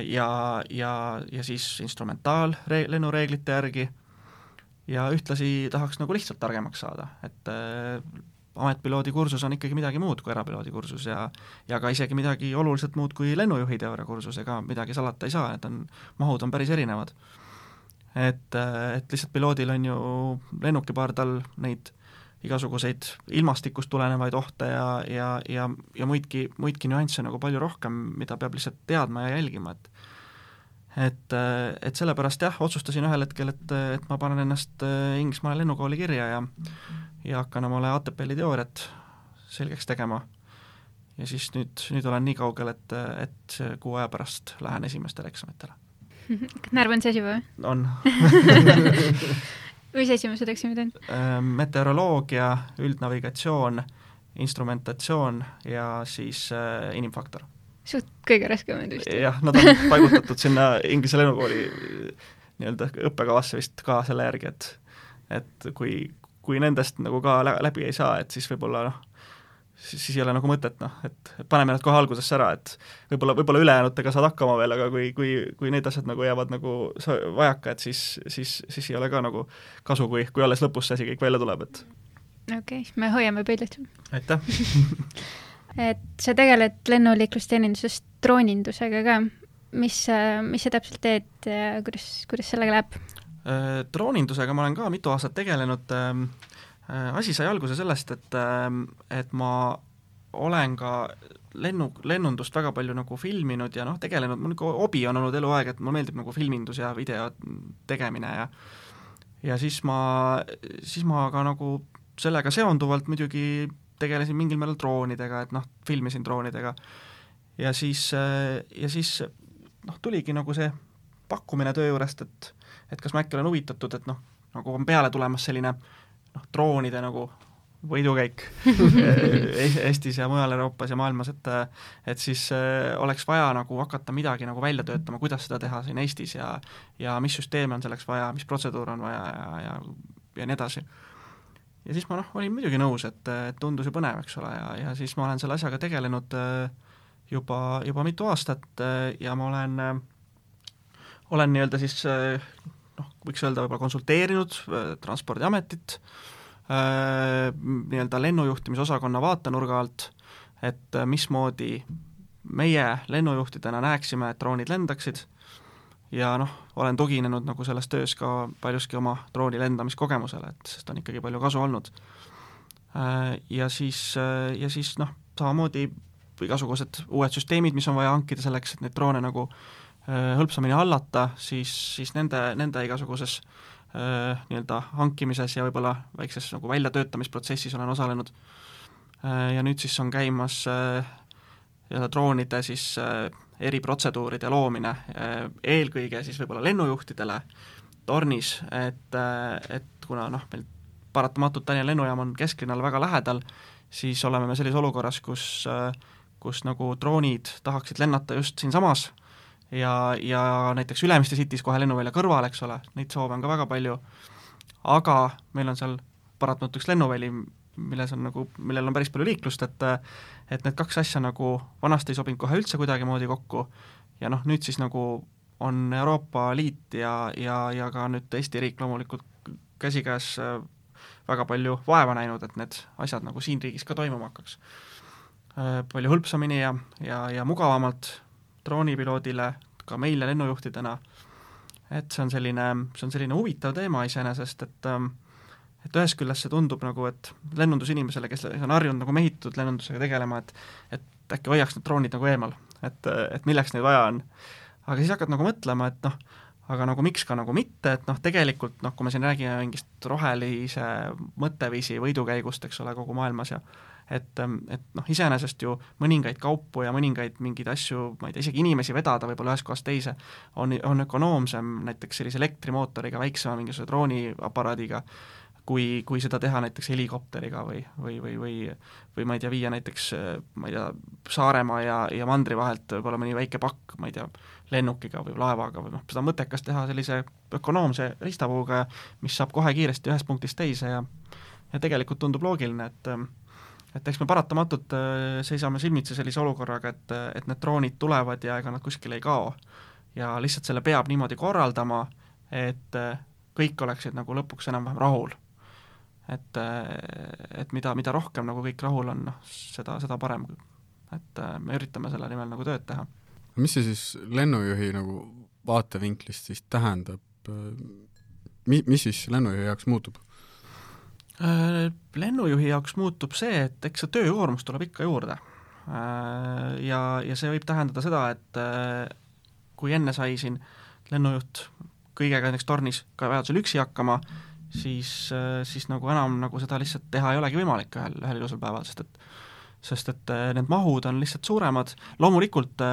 ja, ja, ja siis instrumentaal-lennureeglite järgi ja ühtlasi tahaks nagu lihtsalt targemaks saada, et ametpiloodi kursus on ikkagi midagi muud kui erapiloodi kursus ja ja ka isegi midagi oluliselt muud kui lennujuhi teooria kursus, ega midagi salata ei saa, et on, mahud on päris erinevad. et, et lihtsalt piloodil on ju lennuki pardal neid igasuguseid ilmastikust tulenevaid ohte ja, ja, ja, ja muidki, muidki nüansse nagu palju rohkem, mida peab lihtsalt teadma ja jälgima, et et, et sellepärast jah, otsustasin ühel hetkel, et, et ma panen ennast Inglismaale lennukooli kirja ja ja hakkan omale ATPL-i teooriat selgeks tegema. ja siis nüüd, nüüd olen nii kaugel, et, et kuu aja pärast lähen esimestele eksamitele. närv on sees juba või? on mis esimesed eksamid on? Ehm, meteoroloogia, üldnavigatsioon, instrumentatsioon ja siis äh, inimfaktor. suht kõige raskemad vist? jah, nad on paigutatud sinna Inglise lennukooli nii-öelda õppekavasse vist ka selle järgi, et et kui, kui nendest nagu ka läbi ei saa, et siis võib-olla noh, siis, siis ei ole nagu mõtet noh, et paneme nad kohe algusesse ära, et võib-olla, võib-olla ülejäänutega saad hakkama veel, aga kui, kui, kui need asjad nagu jäävad nagu vajaka, et siis, siis, siis ei ole ka nagu kasu, kui, kui alles lõpus see asi kõik välja tuleb, et okei okay,, me hoiame pöidlat. aitäh et sa tegeled lennuliiklusteeninduses droonindusega ka, mis, mis sa täpselt teed ja kuidas, kuidas sellega läheb? Droonindusega ma olen ka mitu aastat tegelenud, ähm, asi sai alguse sellest, et, ähm, et ma olen ka lennu, lennundust väga palju nagu filminud ja noh, tegelenud, mul niisugune hobi on olnud eluaeg, et mulle meeldib nagu filmindus ja video tegemine ja ja siis ma, siis ma ka nagu sellega seonduvalt muidugi tegelesin mingil määral droonidega, et noh, filmisin droonidega. ja siis, ja siis noh, tuligi nagu see pakkumine töö juurest, et et kas ma äkki olen huvitatud, et noh, nagu on peale tulemas selline noh, droonide nagu võidukäik Eestis ja mujal Euroopas ja maailmas, et et siis äh, oleks vaja nagu hakata midagi nagu välja töötama, kuidas seda teha siin Eestis ja ja mis süsteeme on selleks vaja, mis protseduur on vaja ja, ja ja nii edasi. ja siis ma noh, olin muidugi nõus, et, et tundus ju põnev, eks ole, ja, ja siis ma olen selle asjaga tegelenud äh, juba, juba mitu aastat äh, ja ma olen, olen nii-öelda siis noh, võiks öelda võib-olla konsulteerinud Transpordiametit, Äh, nii-öelda lennujuhtimisosakonna vaatenurga alt, et äh, mismoodi meie lennujuhtidena näeksime, et droonid lendaksid ja noh, olen tuginenud nagu selles töös ka paljuski oma drooni lendamiskogemusele, et sest on ikkagi palju kasu olnud. Äh, ja siis, ja siis noh, samamoodi igasugused uued süsteemid, mis on vaja hankida selleks, et neid droone nagu hõlpsamini hallata, siis, siis nende, nende igasuguses Äh, nii-öelda hankimises ja võib-olla väikses nagu väljatöötamisprotsessis olen osalenud. Äh, ja nüüd siis on käimas äh, nii-öelda droonide siis eriprotseduuride loomine, eelkõige siis võib-olla lennujuhtidele tornis, et, et kuna noh, meil paratamatult Tallinna lennujaam on kesklinnale väga lähedal, siis oleme me sellises olukorras, kus kus nagu droonid tahaksid lennata just siinsamas ja, ja näiteks Ülemiste City's kohe lennuvälja kõrval, eks ole, neid soove on ka väga palju, aga meil on seal paratamatult üks lennuväli, milles on nagu, millel on päris palju liiklust, et et need kaks asja nagu vanasti ei sobinud kohe üldse kuidagimoodi kokku. Ja noh, nüüd siis nagu on Euroopa Liit ja, ja, ja ka nüüd Eesti riik loomulikult käsikäes äh, väga palju vaeva näinud, et need asjad nagu siin riigis ka toimuma hakkaks. Äh, palju hõlpsamini ja, ja, ja mugavamalt droonipiloodile, ka meile lennujuhtidena, et see on selline, see on selline huvitav teema iseenesest, et ähm, et ühest küljest see tundub nagu, et lennundusinimesele, kes on harjunud nagu mehitatud lennundusega tegelema, et et äkki hoiaks need droonid nagu eemal, et, et milleks neid vaja on. aga siis hakkad nagu mõtlema, et noh, aga nagu miks ka nagu mitte, et noh, tegelikult noh, kui me siin räägime mingist rohelise mõtteviisi võidukäigust, eks ole, kogu maailmas ja et, ähm, et noh, iseenesest ju mõningaid kaupu ja mõningaid mingeid asju, ma ei tea, isegi inimesi vedada võib-olla ühest kohast teise, on, on ökonoomsem näiteks sellise elektrimootoriga, väiksema mingisuguse drooniaparaadiga, kui, kui seda teha näiteks helikopteriga või, või, või, või või ma ei tea, viia näiteks ma ei tea, Saaremaa ja, ja mandri vahelt võib-olla mõni väike pakk, ma ei tea, lennukiga või laevaga või noh, seda on mõttekas teha sellise ökonoomse riistapuuga, mis saab kohe kiiresti ühest punktist teise ja ja tegelikult tundub loogiline, et et eks me paratamatult äh, seisame silmitsi sellise olukorraga, et, et need droonid tulevad ja ega nad kuskile ei kao. ja lihtsalt selle peab niimoodi korraldama, et äh, kõik oleksid nagu lõpuks enam-vähem rahul. et, äh, et mida, mida rohkem nagu kõik rahul on, noh, seda, seda parem. et me üritame selle nimel nagu tööd teha. mis see siis lennujuhi nagu vaatevinklist siis tähendab, mi-, mis siis lennujuhi jaoks muutub? Äh, lennujuhi jaoks muutub see, et eks see töökoormus tuleb ikka juurde. Äh, ja, ja see võib tähendada seda, et äh, kui enne sai siin lennujuht kõigega näiteks tornis ka vajadusel üksi hakkama, siis, siis nagu enam nagu seda lihtsalt teha ei olegi võimalik ühel, ühel ilusal päeval, sest et sest et need mahud on lihtsalt suuremad, loomulikult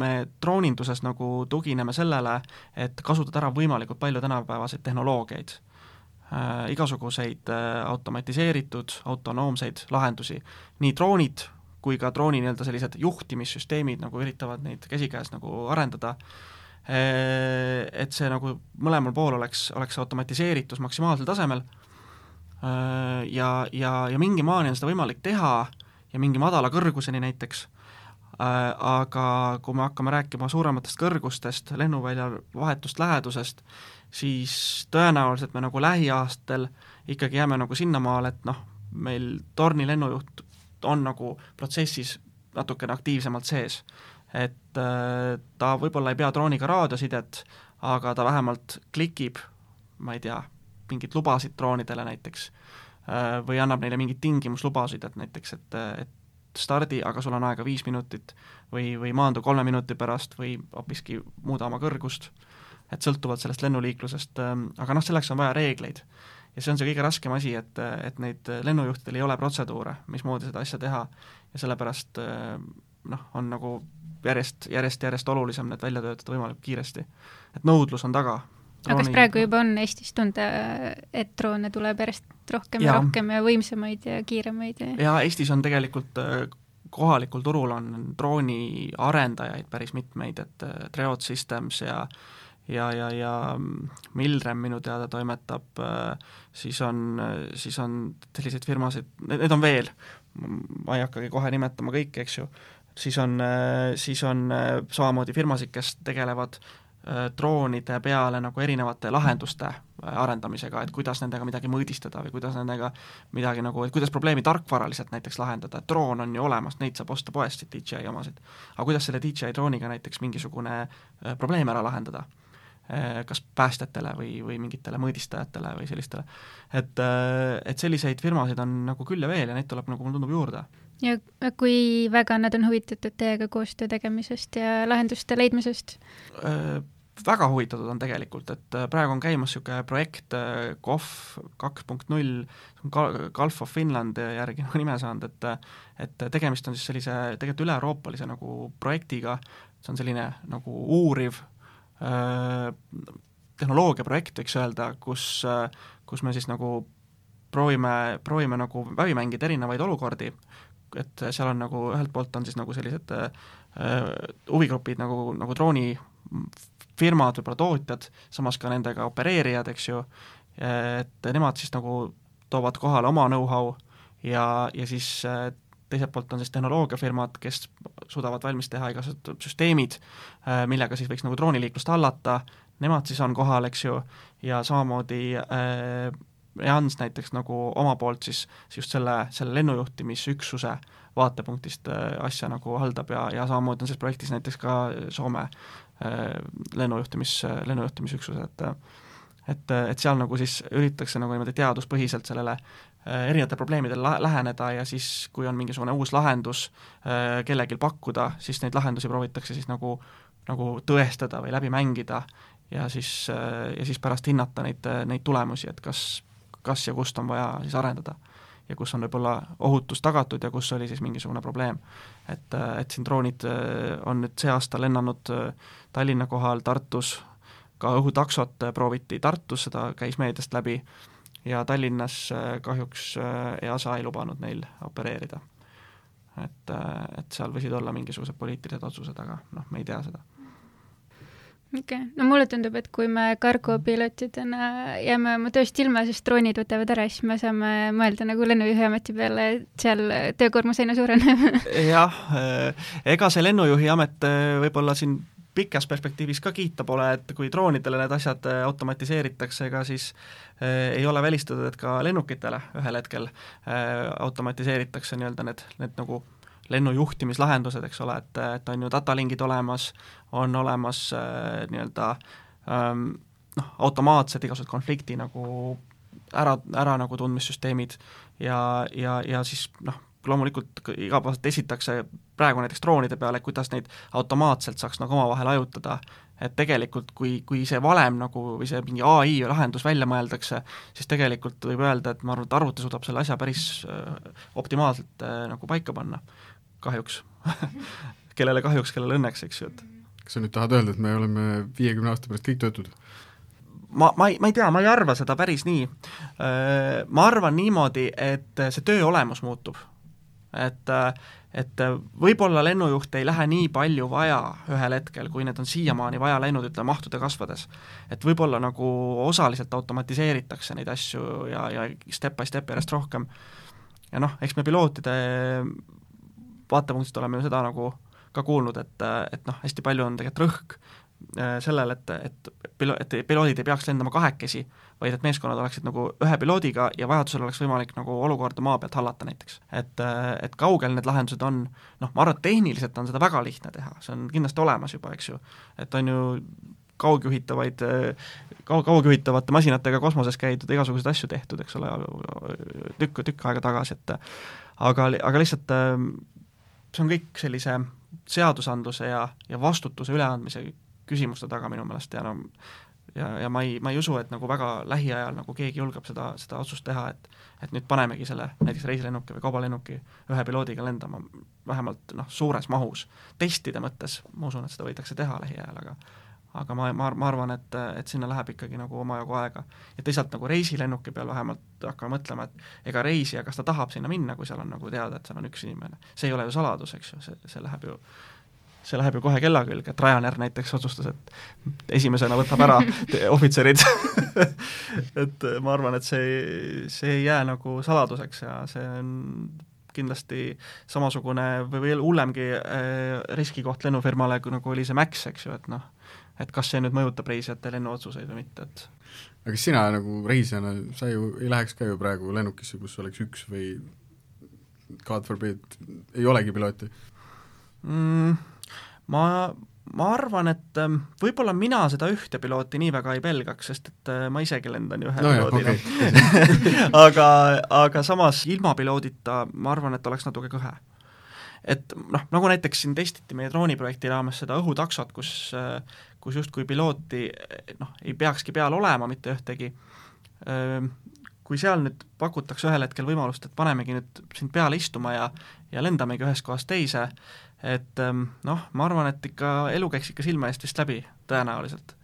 me drooninduses nagu tugineme sellele, et kasutada ära võimalikult palju tänapäevaseid tehnoloogiaid äh, igasuguseid äh, automatiseeritud, autonoomseid lahendusi. nii droonid kui ka drooni nii-öelda sellised juhtimissüsteemid nagu üritavad neid käsikäes nagu arendada äh,, et see nagu mõlemal pool oleks, oleks automatiseeritus maksimaalsel tasemel äh, ja, ja, ja mingi maani on seda võimalik teha ja mingi madala kõrguseni näiteks äh,, aga kui me hakkame rääkima suurematest kõrgustest, lennuvälja vahetust lähedusest, siis tõenäoliselt me nagu lähiaastatel ikkagi jääme nagu sinnamaale, et noh, meil torni lennujuht on nagu protsessis natukene aktiivsemalt sees. et äh, ta võib-olla ei pea drooniga raadiosidet, aga ta vähemalt klikib ma ei tea, mingeid lubasid droonidele näiteks, või annab neile mingeid tingimuslubasid, et näiteks, et, et stardi, aga sul on aega viis minutit või, või maandu kolme minuti pärast või hoopiski muuda oma kõrgust, et sõltuvalt sellest lennuliiklusest, aga noh, selleks on vaja reegleid ja see on see kõige raskem asi, et, et neid lennujuhtidel ei ole protseduure, mismoodi seda asja teha ja sellepärast noh, on nagu järjest, järjest, järjest olulisem need välja töötada võimalikult kiiresti. et nõudlus on taga. aga kas praegu juba on Eestis tunda, et droone tuleb järjest rohkem ja, ja rohkem ja võimsamaid ja kiiremaid ja jaa, Eestis on tegelikult kohalikul turul on drooniarendajaid päris mitmeid, et Treot Systems ja ja, ja, ja Milrem minu teada toimetab, siis on, siis on selliseid firmasid, need on veel, ma ei hakkagi kohe nimetama kõiki, eks ju, siis on, siis on samamoodi firmasid, kes tegelevad droonide peale nagu erinevate lahenduste arendamisega, et kuidas nendega midagi mõõdistada või kuidas nendega midagi nagu, et kuidas probleemi tarkvaraliselt näiteks lahendada, et droon on ju olemas, neid saab osta poest, DJI omasid. aga kuidas selle DJI drooniga näiteks mingisugune probleem ära lahendada Äh, kas päästjatele või, või mingitele mõõdistajatele või sellistele. et, äh, et selliseid firmasid on nagu küll ja veel ja neid tuleb, nagu mulle tundub, juurde. ja kui väga nad on huvitatud teiega koostöö tegemisest ja lahenduste leidmisest? Äh, väga huvitatud on tegelikult, et praegu on käimas niisugune projekt KOF kaks punkt null, Gulf of Finland järgi nagu nime saanud, et et tegemist on siis sellise tegelikult üle-euroopalise nagu projektiga, see on selline nagu uuriv Äh, tehnoloogiaprojekt, võiks öelda, kus, äh, kus me siis nagu proovime, proovime nagu läbi mängida erinevaid olukordi, et seal on nagu ühelt poolt on siis nagu sellised äh, huvigrupid nagu, nagu droonifirmad, võib-olla tootjad, samas ka nendega opereerijad, eks ju, et nemad siis nagu toovad kohale oma know-how ja, ja siis teiselt poolt on siis tehnoloogiafirmad, kes suudavad valmis teha igasugused süsteemid, äh, millega siis võiks nagu drooniliiklust hallata, nemad siis on kohal, eks ju, ja samamoodi äh, Jans näiteks nagu oma poolt siis just selle, selle lennujuhtimisüksuse vaatepunktist äh, asja nagu haldab ja, ja samamoodi on selles projektis näiteks ka Soome lennujuhtimis, lennujuhtimisüksus, et et, et seal nagu siis üritatakse nagu niimoodi teaduspõhiselt sellele Äh, erinevatel probleemidel la-, läheneda ja siis, kui on mingisugune uus lahendus äh, kellelgi pakkuda, siis neid lahendusi proovitakse siis nagu, nagu tõestada või läbi mängida ja siis, äh, ja siis pärast hinnata neid, neid tulemusi, et kas, kas ja kust on vaja siis arendada. ja kus on võib-olla ohutus tagatud ja kus oli siis mingisugune probleem. et, et siin droonid on nüüd see aasta lennanud Tallinna kohal, Tartus, ka õhutaksot prooviti Tartus, seda käis meediast läbi, ja Tallinnas äh, kahjuks äh, EASA ei lubanud neil opereerida. et, äh, et seal võisid olla mingisugused poliitilised otsused, aga noh, me ei tea seda okei okay., no mulle tundub, et kui me kargopilootidena jääme oma tööst ilma, sest droonid võtavad ära, siis me saame mõelda nagu lennujuhiameti peale, et seal töökoormus aina suureneb jah, ega see lennujuhi amet võib-olla siin pikas perspektiivis ka kiita pole, et kui droonidele need asjad äh, automatiseeritakse, ega siis äh, ei ole välistatud, et ka lennukitele ühel hetkel äh, automatiseeritakse nii-öelda need, need nagu lennujuhtimislahendused, eks ole, et, et on ju datalingid olemas, on olemas nii-öelda ähm, noh, automaatsed igasugused konflikti nagu ära, ära nagu tundmissüsteemid ja, ja, ja siis noh, loomulikult igapäevaselt esitakse praegu näiteks droonide peale, kuidas neid automaatselt saaks nagu omavahel hajutada, et tegelikult kui, kui see valem nagu või see mingi ai lahendus välja mõeldakse, siis tegelikult võib öelda, et ma arvan, et arvuti suudab selle asja päris äh, optimaalselt äh, nagu paika panna, kahjuks kellele kahjuks, kellele õnneks, eks ju, et kas sa nüüd tahad öelda, et me oleme viiekümne aasta pärast kõik töötud? ma, ma ei, ma ei tea, ma ei arva seda päris nii. Äh, ma arvan niimoodi, et see töö olemus muutub et et võib-olla lennujuhte ei lähe nii palju vaja ühel hetkel, kui need on siiamaani vaja läinud, ütleme, mahtude kasvades. et võib-olla nagu osaliselt automatiseeritakse neid asju ja, ja step by step järjest rohkem. ja noh, eks me pilootide vaatepunktist oleme ju seda nagu ka kuulnud, et, et noh, hästi palju on tegelikult rõhk Äh, sellel, et, et pilo-, et piloodid ei peaks lendama kahekesi, vaid et meeskonnad oleksid nagu ühe piloodiga ja vajadusel oleks võimalik nagu olukorda maa pealt hallata näiteks. et, äh, et kaugel need lahendused on, noh, ma arvan, et tehniliselt on seda väga lihtne teha, see on kindlasti olemas juba, eks ju, et on ju kaugjuhitavaid kau-, kaugjuhitavate masinatega kosmoses käidud, igasuguseid asju tehtud, eks ole, tükk, tükk aega tagasi, et aga, aga lihtsalt see on kõik sellise seadusandluse ja, ja vastutuse üleandmise küsimuste taga minu meelest ja no ja, ja ma ei, ma ei usu, et nagu väga lähiajal nagu keegi julgeb seda, seda otsust teha, et et nüüd panemegi selle näiteks reisilennuki või kaubalennuki ühe piloodiga lendama, vähemalt noh, suures mahus. testide mõttes ma usun, et seda võidakse teha lähiajal, aga aga ma, ma, ma arvan, et, et sinna läheb ikkagi nagu omajagu aega. ja teisalt nagu reisilennuki peal vähemalt hakkame mõtlema, et ega reisija, kas ta tahab sinna minna, kui seal on nagu teada, et seal on üks inimene. see ei ole ju saladus, eks ju, see, see läheb ju see läheb ju kohe kella külge, et Ryanair näiteks otsustas, et esimesena võtab ära ohvitserid et ma arvan, et see, see ei jää nagu saladuseks ja see on kindlasti samasugune või veel hullemgi äh, riskikoht lennufirmale, kui nagu oli see Max, eks ju, et noh, et kas see nüüd mõjutab reisijate lennuotsuseid või mitte, et aga sina nagu reisijana, sa ju ei läheks ka ju praegu lennukisse, kus oleks üks või God forbid, ei olegi pilooti mm,? Ma, ma arvan, et ähm, võib-olla mina seda ühte pilooti nii väga ei pelgaks, sest et äh, ma isegi lendan ju ühe no piloodina okay. aga, aga samas ilma piloodita ma arvan, et oleks natuke kõhe. et noh, nagu näiteks siin testiti meie drooniprojekti raames seda õhutaksot, kus äh, kus justkui pilooti noh, ei peakski peal olema mitte ühtegi, ähm, kui seal nüüd pakutakse ühel hetkel võimalust, et panemegi nüüd sind peale istuma ja ja lendamegi ühest kohast teise, et ähm, noh, ma arvan, et ikka elu käiks ikka silme eest vist läbi, tõenäoliselt.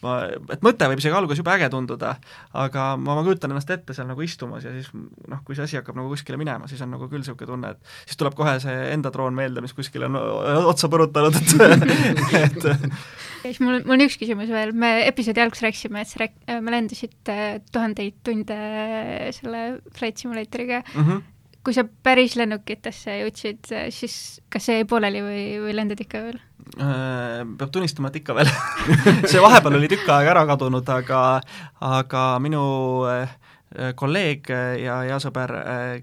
Ma, et mõte võib isegi alguses jube äge tunduda, aga ma, ma kujutan ennast ette seal nagu istumas ja siis noh, kui see asi hakkab nagu kuskile minema, siis on nagu küll niisugune tunne, et siis tuleb kohe see enda droon meelde, mis kuskile on otsa põrutanud, et et siis mul, mul on üks küsimus veel, me episoodi alguses rääkisime, et sa rääk-, me lendasite tuhandeid tunde selle Flight Simulatoriga. Mm, -hmm kui sa päris lennukitesse jõudsid, siis kas see jäi pooleli või, või lendad ikka veel? Äh, peab tunnistama, et ikka veel see vahepeal oli tükk aega ära kadunud, aga aga minu äh, kolleeg ja hea sõber äh,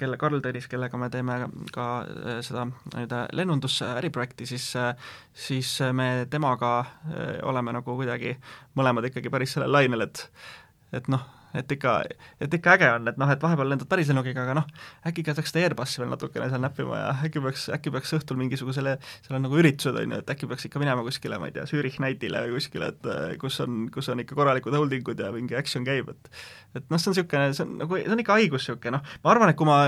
kelle, Karl Tõnis, kellega me teeme ka seda nii-öelda lennundusäriprojekti, siis siis me temaga oleme nagu kuidagi mõlemad ikkagi päris sellel lainel, et et noh, et ikka, et ikka äge on, et noh, et vahepeal lendad päris lennukiga, aga noh, äkki käiks seda Airbusi veel natukene seal näppima ja äkki peaks, äkki peaks õhtul mingisugusele, seal on nagu üritused, on ju, et äkki peaks ikka minema kuskile, ma ei tea, Zürich Nightile või kuskile, et äh, kus on, kus on ikka korralikud holding ud ja mingi action käib, et et noh, see on niisugune, see on nagu, see on ikka haigus niisugune, noh, ma arvan, et kui ma,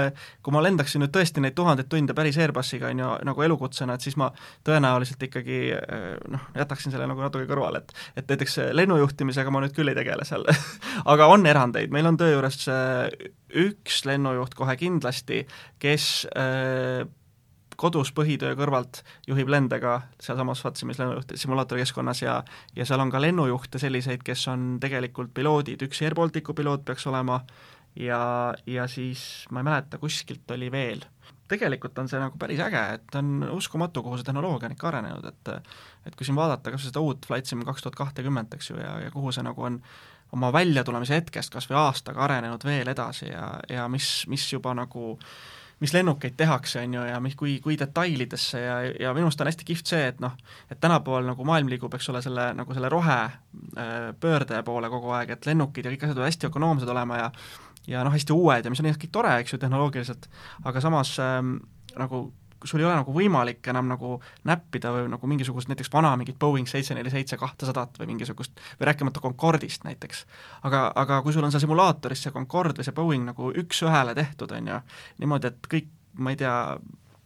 kui ma lendaksin nüüd tõesti neid tuhandeid tunde päris Airbusiga, on ju, nagu elukutsena, et siis ma tõenäoliselt ikkagi äh, noh, jätaksin selle nagu natuke kõrvale, et et näiteks lennujuhtimisega ma nüüd küll ei tegele seal. Aga on erandeid, meil on töö juures äh, üks lennujuht kohe kindlasti, kes äh, kodus põhitöö kõrvalt juhib lende ka sealsamas Fatsimis lennujuht simulaatorkeskkonnas ja ja seal on ka lennujuhte selliseid, kes on tegelikult piloodid, üks Air Balticu piloot peaks olema ja, ja siis ma ei mäleta, kuskilt oli veel. tegelikult on see nagu päris äge, et on uskumatu, kuhu see tehnoloogia on ikka arenenud, et et kui siin vaadata kas või seda uut Flight Sim kaks tuhat kahtekümmet, eks ju, ja, ja kuhu see nagu on oma väljatulemise hetkest kas või aastaga arenenud veel edasi ja, ja mis, mis juba nagu mis lennukeid tehakse, on ju, ja mis, kui, kui detailidesse ja, ja minu arust on hästi kihvt see, et noh, et tänapäeval nagu maailm liigub, eks ole, selle, nagu selle rohepöörde äh, poole kogu aeg, et lennukid ja kõik asjad peavad hästi ökonoomsed olema ja ja noh, hästi uued ja mis on kõik tore, eks ju, tehnoloogiliselt, aga samas ähm, nagu sul ei ole nagu võimalik enam nagu näppida või nagu mingisugust näiteks vana mingit Boeing seitse neli seitse kahtesadat või mingisugust, või rääkimata Concordist näiteks. aga, aga kui sul on seal simulaatoris see Concorde või see Boeing nagu üks-ühele tehtud, on ju, niimoodi, et kõik, ma ei tea,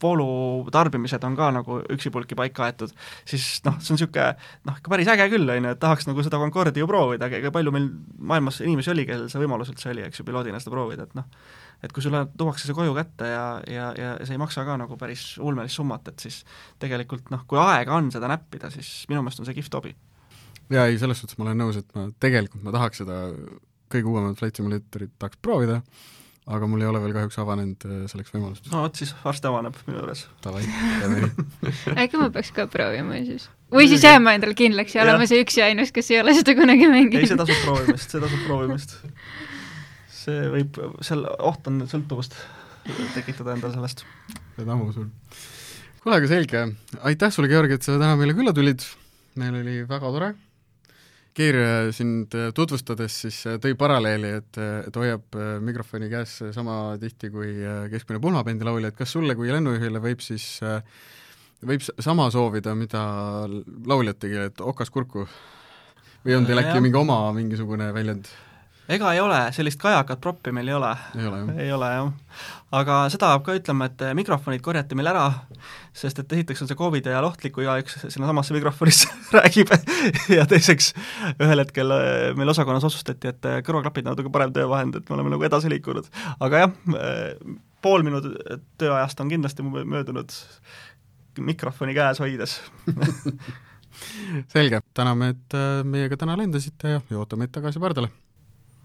voolu tarbimised on ka nagu üksipulgi paika aetud, siis noh, see on niisugune noh, ikka päris äge küll, on ju, et tahaks nagu seda Concorde'i ju proovida, aga palju meil maailmas inimesi oli, kellel see võimalus üldse oli, eks ju, piloodina seda proovida, et noh, et kui sulle tuuakse see koju kätte ja, ja, ja see ei maksa ka nagu päris ulmelist summat, et siis tegelikult noh, kui aega on seda näppida, siis minu meelest on see kihvt hobi. jaa, ei, selles suhtes ma olen nõus, et ma tegelikult ma tahaks seda kõige uuemat Flight Simulatorit tahaks proovida, aga mul ei ole veel kahjuks avanenud äh, selleks võimalust. no vot, siis varsti avaneb minu juures. Davai, teeme nii. äkki ma peaks ka proovima siis? või siis jääma endale kindlaks ja olema see üks ja ainus, kes ei ole seda kunagi mänginud? ei, see tasub proovimist, see tasub proovimist see võib, seal oht on sõltuvust tekitada endale sellest. ma usun. kuule, aga selge, aitäh sulle, Georg, et sa täna meile külla tulid, meil oli väga tore, Keir sind tutvustades siis tõi paralleeli, et, et hoiab mikrofoni käes sama tihti kui keskmine pulmabendilaulja, et kas sulle kui lennujuhile võib siis, võib sama soovida, mida lauljad tegid, et okas kurku? või on teil äkki mingi oma mingisugune väljend? Ega ei ole, sellist kajakat proppi meil ei ole. ei ole, jah? ei ole, jah. aga seda peab ka ütlema, et mikrofonid korjati meil ära, sest et esiteks on see Covidi ajal ohtlik, kui igaüks sinnasamasse mikrofonisse räägib ja teiseks ühel hetkel äh, meil osakonnas otsustati, et äh, kõrvaklapid on natuke parem töövahend, et me oleme nagu edasi liikunud. aga jah, pool minu tööajast on kindlasti möödunud mikrofoni käes hoides selge, täname, et meiega täna lendasite ja ootame teid tagasi pardale